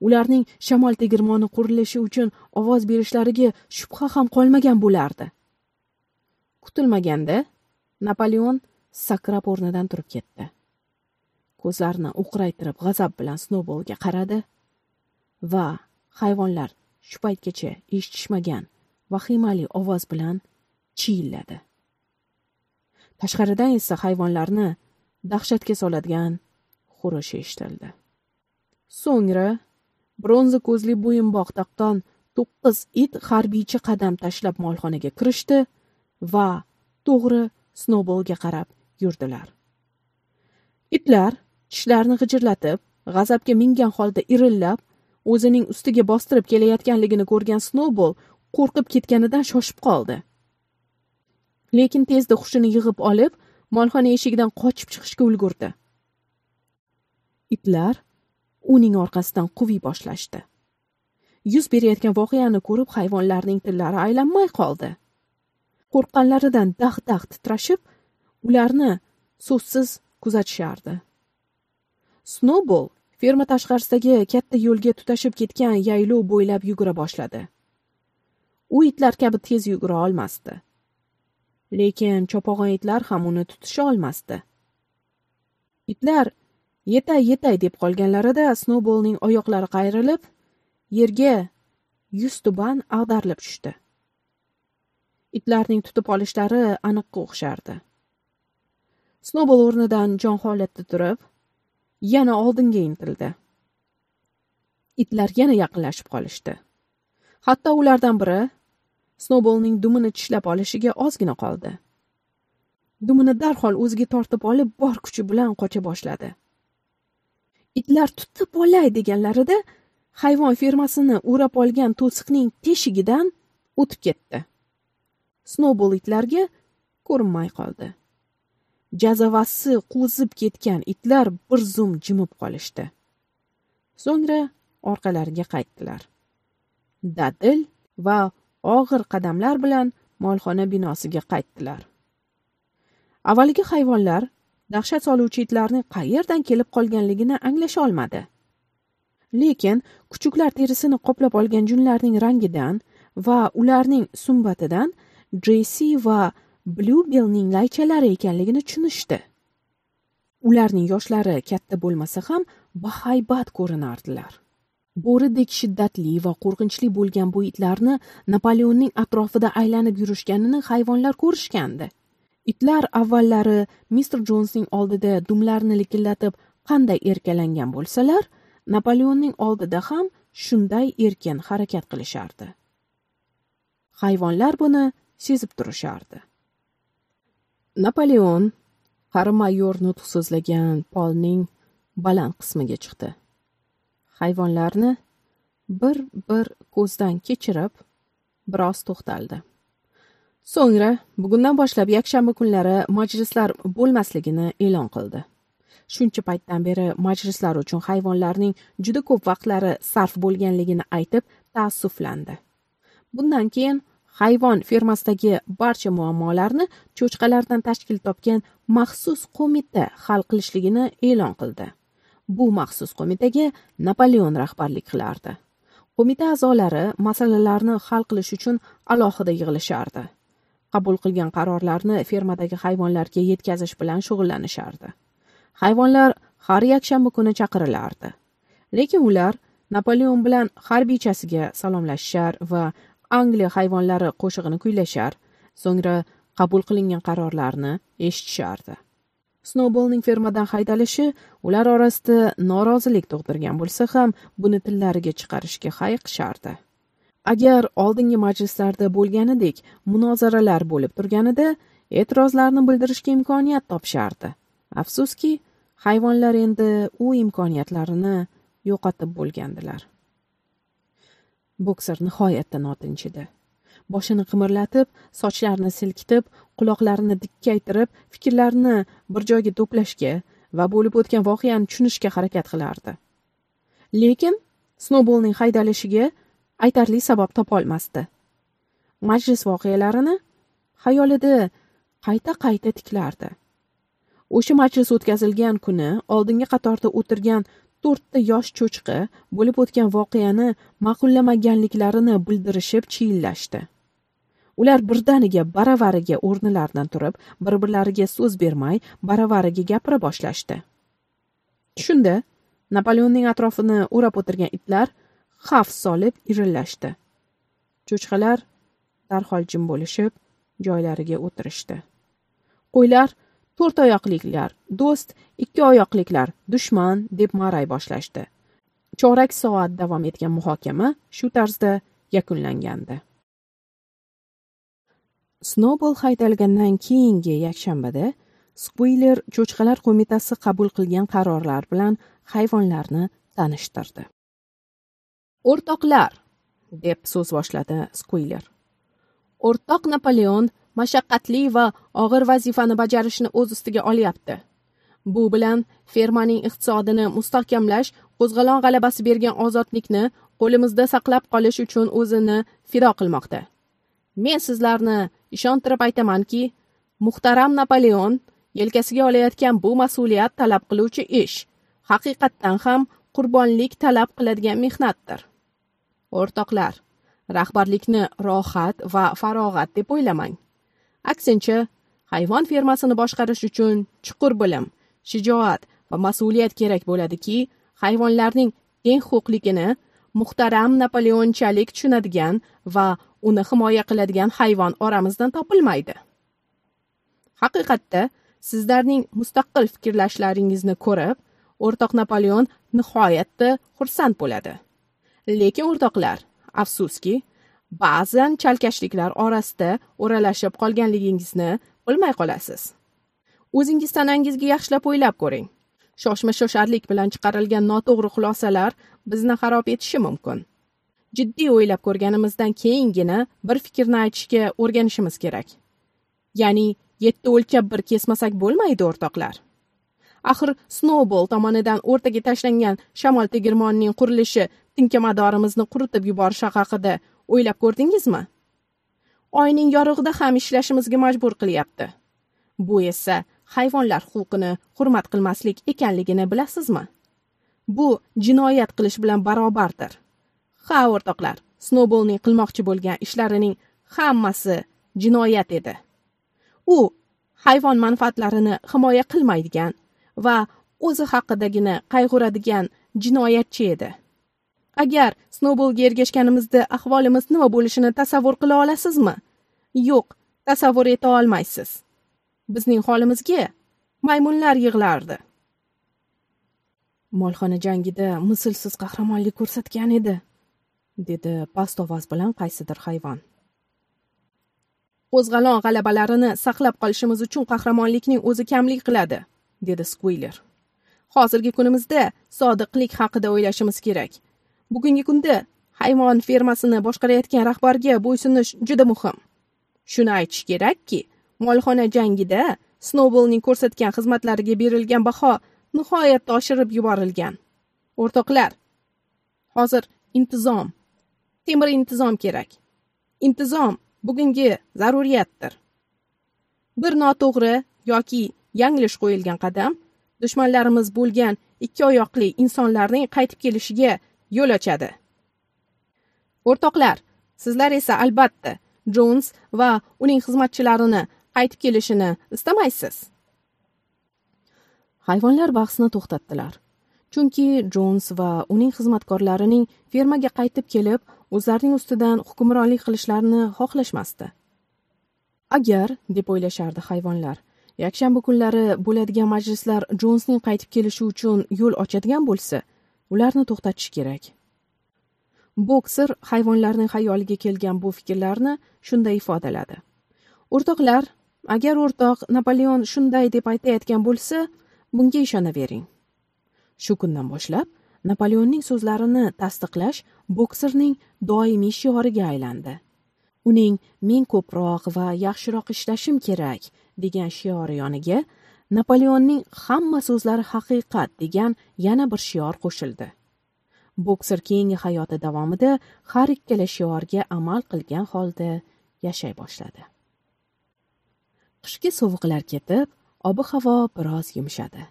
Ularning shamol tegirmoni qurilishi uchun ovoz berishlariga shubha ham qolmagan bo'lardi. Kutilmaganda napoleon sakrab o'rnidan turib ketdi. Ko'zlarini o'qraytirib g'azab bilan snowballga qaradi va hayvonlar shu paytgacha eshitishmagan vahimali ovoz bilan chiyilladi. Tashqaridan esa hayvonlarni dahshatga soladigan xurish eshitildi. So'ngra bronza ko'zli bo'yinbog' taqqan to'qqiz it harbiycha qadam tashlab molxonaga kirishdi va to'g'ri snowballga qarab yurdilar. Itlar tishlarini g'ijirlatib g'azabga mingan holda irillab o'zining ustiga bostirib kelayotganligini ko'rgan snowball qo'rqib ketganidan shoshib qoldi. Lekin tezda hushini yig'ib olib molxona eshigidan qochib chiqishga ulgurdi. Itlar uning orqasidan quviy boshlashdi. Yuz berayotgan voqeani ko'rib hayvonlarning tillari aylanmay qoldi. Qo'rqqanlaridan dah dah titrashib ularni so'zsiz kuzatishardi. Snowball ferma tashqarisidagi katta yo'lga tutashib ketgan yaylov bo'ylab yugura boshladi. U itlar kabi tez yugura olmasdi. Lekin chopog'on itlar ham uni tutisha olmasdi. Itlar yetay yetay deb qolganlarida snowballning oyoqlari qayrilib yerga yuztuban ag'darilib tushdi. Itlarning tutib olishlari aniqqa o'xshardi. Snowball o'rnidan jon holatda turib yana oldinga intildi. Itlar yana yaqinlashib qolishdi. Hatto ulardan biri snowballning dumini tishlab olishiga ozgina qoldi. Dumini darhol o'ziga tortib olib bor kuchi bilan qocha boshladi. Itlar tutib olay deganlarida hayvon fermasini o'rab olgan to'siqning teshigidan o'tib ketdi. Snowball itlarga ko'rinmay qoldi. Jazavasi qo'zib ketgan itlar bir zum jimib qolishdi. So'ngra orqalariga qaytdilar. Dadil va og'ir qadamlar bilan molxona binosiga qaytdilar. Avvalgi hayvonlar dahshat soluvchi itlarning qayerdan kelib qolganligini anglasha olmadi. Lekin kuchuklar terisini qoplab olgan junlarning rangidan va ularning sumbatidan dresi va Bluebellning laychalari ekanligini tushunishdi. Ularning yoshlari katta bo'lmasa ham bahaybat ko'rinardilar. Bo'ridek shiddatli va qo'rqinchli bo'lgan bu itlarni napoleonning atrofida aylanib yurishganini hayvonlar ko'rishgandi. Itlar avvallari Mr. Jonesning oldida dumlarini likillatib qanday erkalangan bo'lsalar napoleonning oldida ham shunday erkin harakat qilishardi. Hayvonlar buni sezib turishardi. Napoleon qari mayor nutq so'zlagan polning baland qismiga chiqdi. Hayvonlarni bir bir ko'zdan kechirib biroz to'xtaldi. So'ngra bugundan boshlab yakshanba kunlari majlislar bo'lmasligini e'lon qildi. Shuncha paytdan beri majlislar uchun hayvonlarning juda ko'p vaqtlari sarf bo'lganligini aytib taassuflandi. Bundan keyin hayvon fermasidagi barcha muammolarni cho'chqalardan tashkil topgan maxsus qo'mita hal qilishligini e'lon qildi. Bu maxsus qo'mitaga napoleon rahbarlik qilardi. Qo'mita a'zolari masalalarni hal qilish uchun alohida yig'ilishardi. Qabul qilgan qarorlarni fermadagi hayvonlarga yetkazish bilan shug'ullanishardi. Hayvonlar har yakshanba kuni chaqirilardi. Lekin ular napoleon bilan harbiychasiga salomlashishar va angliya hayvonlari qo'shig'ini kuylashar so'ngra qabul qilingan qarorlarni eshitishardi. Snowballning fermadan haydalishi ular orasida norozilik tug'dirgan bo'lsa ham buni tillariga chiqarishga hayiqishardi. Agar oldingi majlislarda bo'lganidek munozaralar bo'lib turganida e'tirozlarni bildirishga imkoniyat topishardi afsuski hayvonlar endi u imkoniyatlarini yo'qotib bo'lgandilar. Bokser nihoyatda notinch edi boshini qimirlatib sochlarini silkitib quloqlarini dikkaytirib fikrlarini bir joyga to'plashga va bo'lib o'tgan voqeani tushunishga harakat qilardi. Lekin snoubolning haydalishiga aytarli sabab topolmasdi. Majlis voqealarini xayolida qayta qayta tiklardi. O'sha majlis o'tkazilgan kuni oldingi qatorda o'tirgan to'rtta yosh cho'chqa bo'lib o'tgan voqeani ma'qullamaganliklarini bildirishib chiyillashdi ular birdaniga baravariga o'rnilaridan turib bir birlariga so'z bermay baravariga gapira boshlashdi. Shunda napoleonning atrofini o'rab o'tirgan itlar xavf solib irillashdi. Cho'chqalar darhol jim bo'lishib joylariga o'tirishdi. Qo'ylar to'rt oyoqliklar do'st ikki oyoqliklar dushman deb ma'ray boshlashdi. Chorak soat davom etgan muhokama shu tarzda yakunlangandi. Snobol haydalgandan keyingi yakshanbada skviler cho'chqalar qo'mitasi qabul qilgan qarorlar bilan hayvonlarni tanishtirdi. O'rtoqlar! deb so'z boshladi skviler o'rtoq napoleon mashaqqatli va og'ir vazifani bajarishni o'z ustiga olyapti. Bu bilan fermaning iqtisodini mustahkamlash qo'zg'olon g'alabasi bergan ozodlikni qo'limizda saqlab qolish uchun o'zini fido qilmoqda. Men sizlarni ishontirib aytamanki muhtaram napoleon yelkasiga olayotgan bu mas'uliyat talab qiluvchi ish haqiqatdan ham qurbonlik talab qiladigan mehnatdir. O'rtoqlar rahbarlikni rohat va farog'at deb o'ylamang. Aksincha hayvon fermasini boshqarish uchun chuqur bilim shijoat va mas'uliyat kerak bo'ladiki hayvonlarning teng huquqligini muhtaram napoleonchalik tushunadigan va uni himoya qiladigan hayvon oramizdan topilmaydi. Haqiqatda sizlarning mustaqil fikrlashlaringizni ko'rib o'rtoq napoleon nihoyatda xursand bo'ladi. Lekin o'rtoqlar afsuski ba'zan chalkashliklar orasida o'ralashib qolganligingizni bilmay qolasiz. O'zingiz tanangizga yaxshilab o'ylab ko'ring. Shoshma shosharlik bilan chiqarilgan noto'g'ri xulosalar bizni xarob etishi mumkin. Jiddiy o'ylab ko'rganimizdan keyingina bir fikrni aytishga o'rganishimiz kerak. Ya'ni yetti o'lchab bir kesmasak bo'lmaydi o'rtoqlar. Axir snowball tomonidan o'rtaga tashlangan shamol tegirmonining qurilishi tinkamadorimizni quritib yuborishi haqida o'ylab ko'rdingizmi? Oyning yorug'ida ham ishlashimizga majbur qilyapti. Bu esa hayvonlar huquqini hurmat qilmaslik ekanligini bilasizmi? Bu jinoyat qilish bilan barobardir. Ha o'rtoqlar snoubolning qilmoqchi bo'lgan ishlarining hammasi jinoyat edi. U hayvon manfaatlarini himoya qilmaydigan va o'zi haqidagina qayg'uradigan jinoyatchi edi. Agar snowballga ergashganimizda ahvolimiz nima bo'lishini tasavvur qila olasizmi? Yo'q tasavvur eta olmaysiz. Bizning holimizga maymunlar yig'lardi. Molxona jangida mislsiz qahramonlik ko'rsatgan edi dedi past ovoz bilan qaysidir hayvon. Qo'zg'alon g'alabalarini saqlab qolishimiz uchun qahramonlikning o'zi kamlik qiladi dedi skviler hozirgi kunimizda sodiqlik haqida o'ylashimiz kerak. Bugungi kunda hayvon fermasini boshqarayotgan rahbarga bo'ysunish juda muhim. Shuni aytish kerakki molxona jangida snowballning ko'rsatgan xizmatlariga berilgan baho nihoyatda oshirib yuborilgan. O'rtoqlar hozir intizom. Temir intizom kerak. Intizom bugungi zaruriyatdir. Bir noto'g'ri yoki yanglish qo'yilgan qadam dushmanlarimiz bo'lgan ikki oyoqli insonlarning qaytib kelishiga yo'l ochadi. O'rtoqlar sizlar esa albatta jons va uning xizmatchilarini qaytib kelishini istamaysiz. Hayvonlar bahsni to'xtatdilar. Chunki jons va uning xizmatkorlarining fermaga qaytib kelib o'zlarining ustidan hukmronlik qilishlarini xohlashmasdi. Agar deb o'ylashardi hayvonlar yakshanba kunlari bo'ladigan majlislar jonsning qaytib kelishi uchun yo'l ochadigan bo'lsa ularni to'xtatish kerak. Bokser hayvonlarning xayoliga kelgan bu fikrlarni shunday ifodaladi. O'rtoqlar agar o'rtoq napoleon shunday deb aytayotgan bo'lsa bunga ishonavering shu kundan boshlab napoleonning so'zlarini tasdiqlash bokserning doimiy shioriga aylandi. Uning men ko'proq va yaxshiroq ishlashim kerak degan shiori yoniga napoleonning hamma so'zlari haqiqat degan yana bir shior qo'shildi. Bokser keyingi hayoti davomida har ikkala shiorga amal qilgan holda yashay boshladi. Qishki sovuqlar ketib ob havo biroz yumshadi.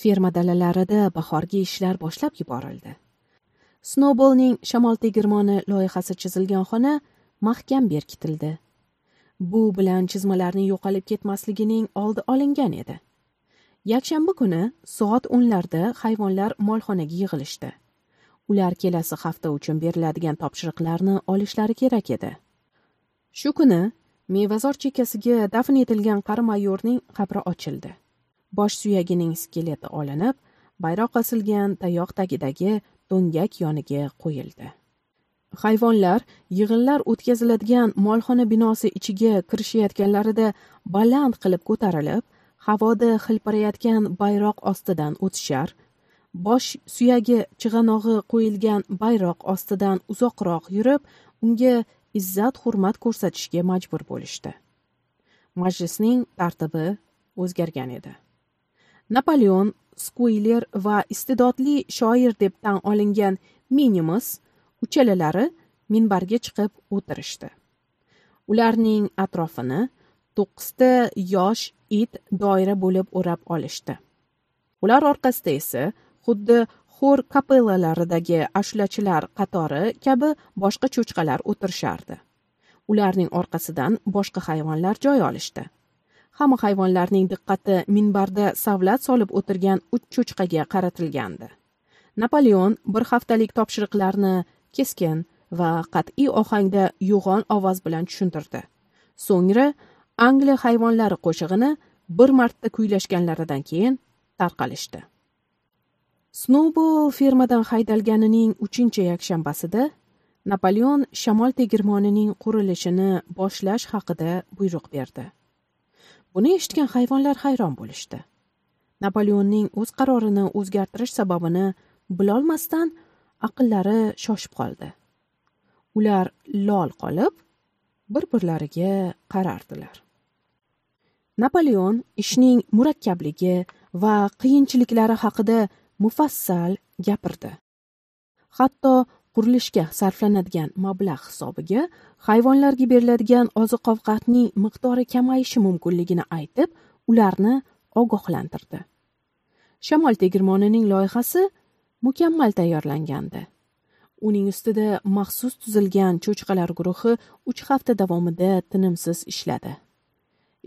Ferma dalalarida bahorgi ishlar boshlab yuborildi. Snowballning shamol tegirmoni loyihasi chizilgan xona mahkam berkitildi. Bu bilan chizmalarning yo'qolib ketmasligining oldi olingan edi. Yakshanba kuni soat o'nlarda hayvonlar molxonaga yig'ilishdi. Ular kelasi hafta uchun beriladigan topshiriqlarni olishlari kerak edi. Shu kuni mevazor chekkasiga dafn etilgan qari mayorning qabri ochildi. Bosh suyagining skeleti olinib bayroq osilgan tayoq tagidagi do'ngak yoniga qo'yildi. Hayvonlar yig'inlar o'tkaziladigan molxona binosi ichiga kirishayotganlarida baland qilib ko'tarilib havoda hilpirayotgan bayroq ostidan o'tishar. Bosh suyagi chig'anog'i qo'yilgan bayroq ostidan uzoqroq yurib unga izzat hurmat ko'rsatishga majbur bo'lishdi. Majlisning tartibi o'zgargan edi. Napoleon skuyler va iste'dodli shoir deb tan olingan minimus uchalalari minbarga chiqib o'tirishdi. Ularning atrofini to'qqizta yosh it doira bo'lib o'rab olishdi. Ular orqasida esa xuddi xor kapellalaridagi ashulachilar qatori kabi boshqa cho'chqalar o'tirishardi. Ularning orqasidan boshqa hayvonlar joy olishdi. Hamma hayvonlarning diqqati minbarda savlat solib o'tirgan uch cho'chqaga qaratilgandi. Napoleon bir haftalik topshiriqlarni keskin va qat'iy ohangda yo'g'on ovoz bilan tushuntirdi. So'ngra angliya hayvonlari qo'shig'ini bir marta kuylashganlaridan keyin tarqalishdi. Snowball fermadan haydalganining uchinchi yakshanbasida napoleon shamol tegirmonining qurilishini boshlash haqida buyruq berdi. Buni eshitgan hayvonlar hayron bo'lishdi. Napoleonning o'z qarorini o'zgartirish sababini bilolmasdan aqllari shoshib qoldi. Ular lol qolib bir birlariga qarardilar. Napoleon ishning murakkabligi va qiyinchiliklari haqida mufassal gapirdi. Hatto qurilishga sarflanadigan mablag' hisobiga hayvonlarga beriladigan oziq ovqatning miqdori kamayishi mumkinligini aytib ularni ogohlantirdi. Shamol tegirmonining loyihasi mukammal tayyorlangandi. Uning ustida maxsus tuzilgan cho'chqalar guruhi uch hafta davomida tinimsiz ishladi.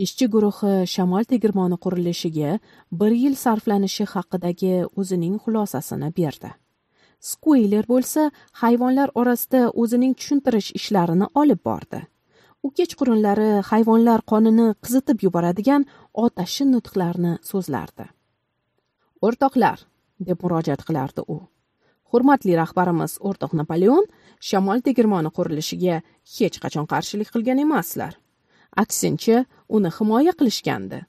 Ishchi guruhi shamol tegirmoni qurilishiga bir yil sarflanishi haqidagi o'zining xulosasini berdi. Skuyler bo'lsa hayvonlar orasida o'zining tushuntirish ishlarini olib bordi. U kechqurunlari hayvonlar qonini qizitib yuboradigan otashin nutqlarni so'zlardi. O'rtoqlar deb murojaat qilardi u. Hurmatli rahbarimiz o'rtoq napoleon shamol tegirmoni qurilishiga hech qachon qarshilik qilgan emaslar. Aksincha uni himoya qilishgandi.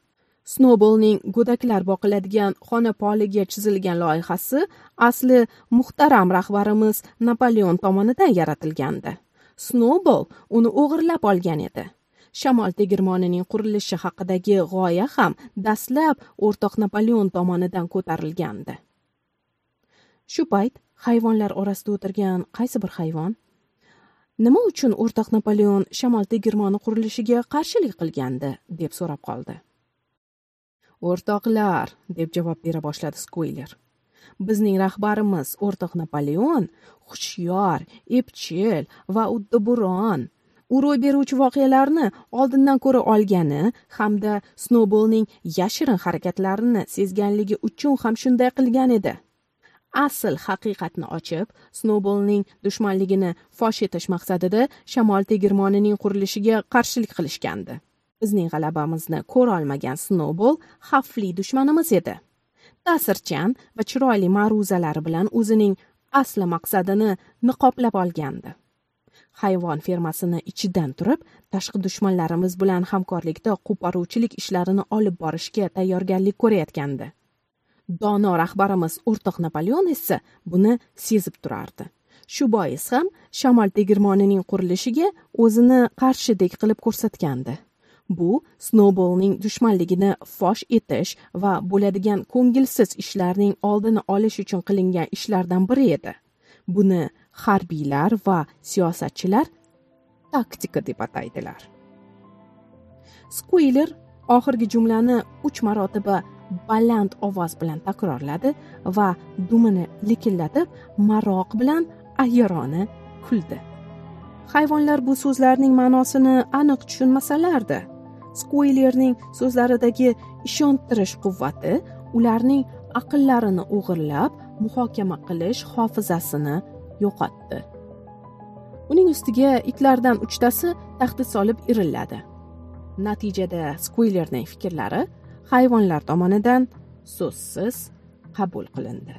Snoubolning go'daklar boqiladigan xona poliga chizilgan loyihasi asli muhtaram rahbarimiz napoleon tomonidan yaratilgandi. Snowball uni o'g'irlab olgan edi. Shamol tegirmonining qurilishi haqidagi g'oya ham dastlab o'rtoq napoleon tomonidan ko'tarilgandi. Shu payt hayvonlar orasida o'tirgan qaysi bir hayvon nima uchun o'rtoq napoleon shamol tegirmoni qurilishiga qarshilik qilgandi deb so'rab qoldi. O'rtoqlar deb javob bera boshladi skuyler bizning rahbarimiz o'rtoq napoleon hushyor epchil va uddaburon u ro'y beruvchi voqealarni oldindan ko'ra olgani hamda snowballning yashirin harakatlarini sezganligi uchun ham shunday qilgan edi. Asl haqiqatni ochib snoubolning dushmanligini fosh etish maqsadida shamol tegirmonining qurilishiga qarshilik qilishgandi. Bizning g'alabamizni ko'rolmagan snowball xavfli dushmanimiz edi. Ta'sirchan va chiroyli ma'ruzalari bilan o'zining asli maqsadini niqoblab olgandi. Hayvon fermasini ichidan turib tashqi dushmanlarimiz bilan hamkorlikda qo'poruvchilik ishlarini olib borishga tayyorgarlik ko'rayotgandi. Dono rahbarimiz o'rtoq napoleon esa buni sezib turardi. Shu bois ham shamol tegirmonining qurilishiga o'zini qarshidek qilib ko'rsatgandi. Bu snoubolning dushmanligini fosh etish va bo'ladigan ko'ngilsiz ishlarning oldini olish uchun qilingan ishlardan biri edi. Buni harbiylar va siyosatchilar taktika deb ataydilar. Skuyler oxirgi jumlani uch marotaba baland ovoz bilan takrorladi va dumini likillatib maroq bilan ayyorona kuldi. Hayvonlar bu so'zlarning ma'nosini aniq tushunmasalardi. Skuylerning so'zlaridagi ishontirish quvvati ularning aqllarini o'g'irlab muhokama qilish hofizasini yo'qotdi. Uning ustiga itlardan uchtasi tahdid solib irilladi. Natijada skuylerning fikrlari hayvonlar tomonidan so'zsiz qabul qilindi.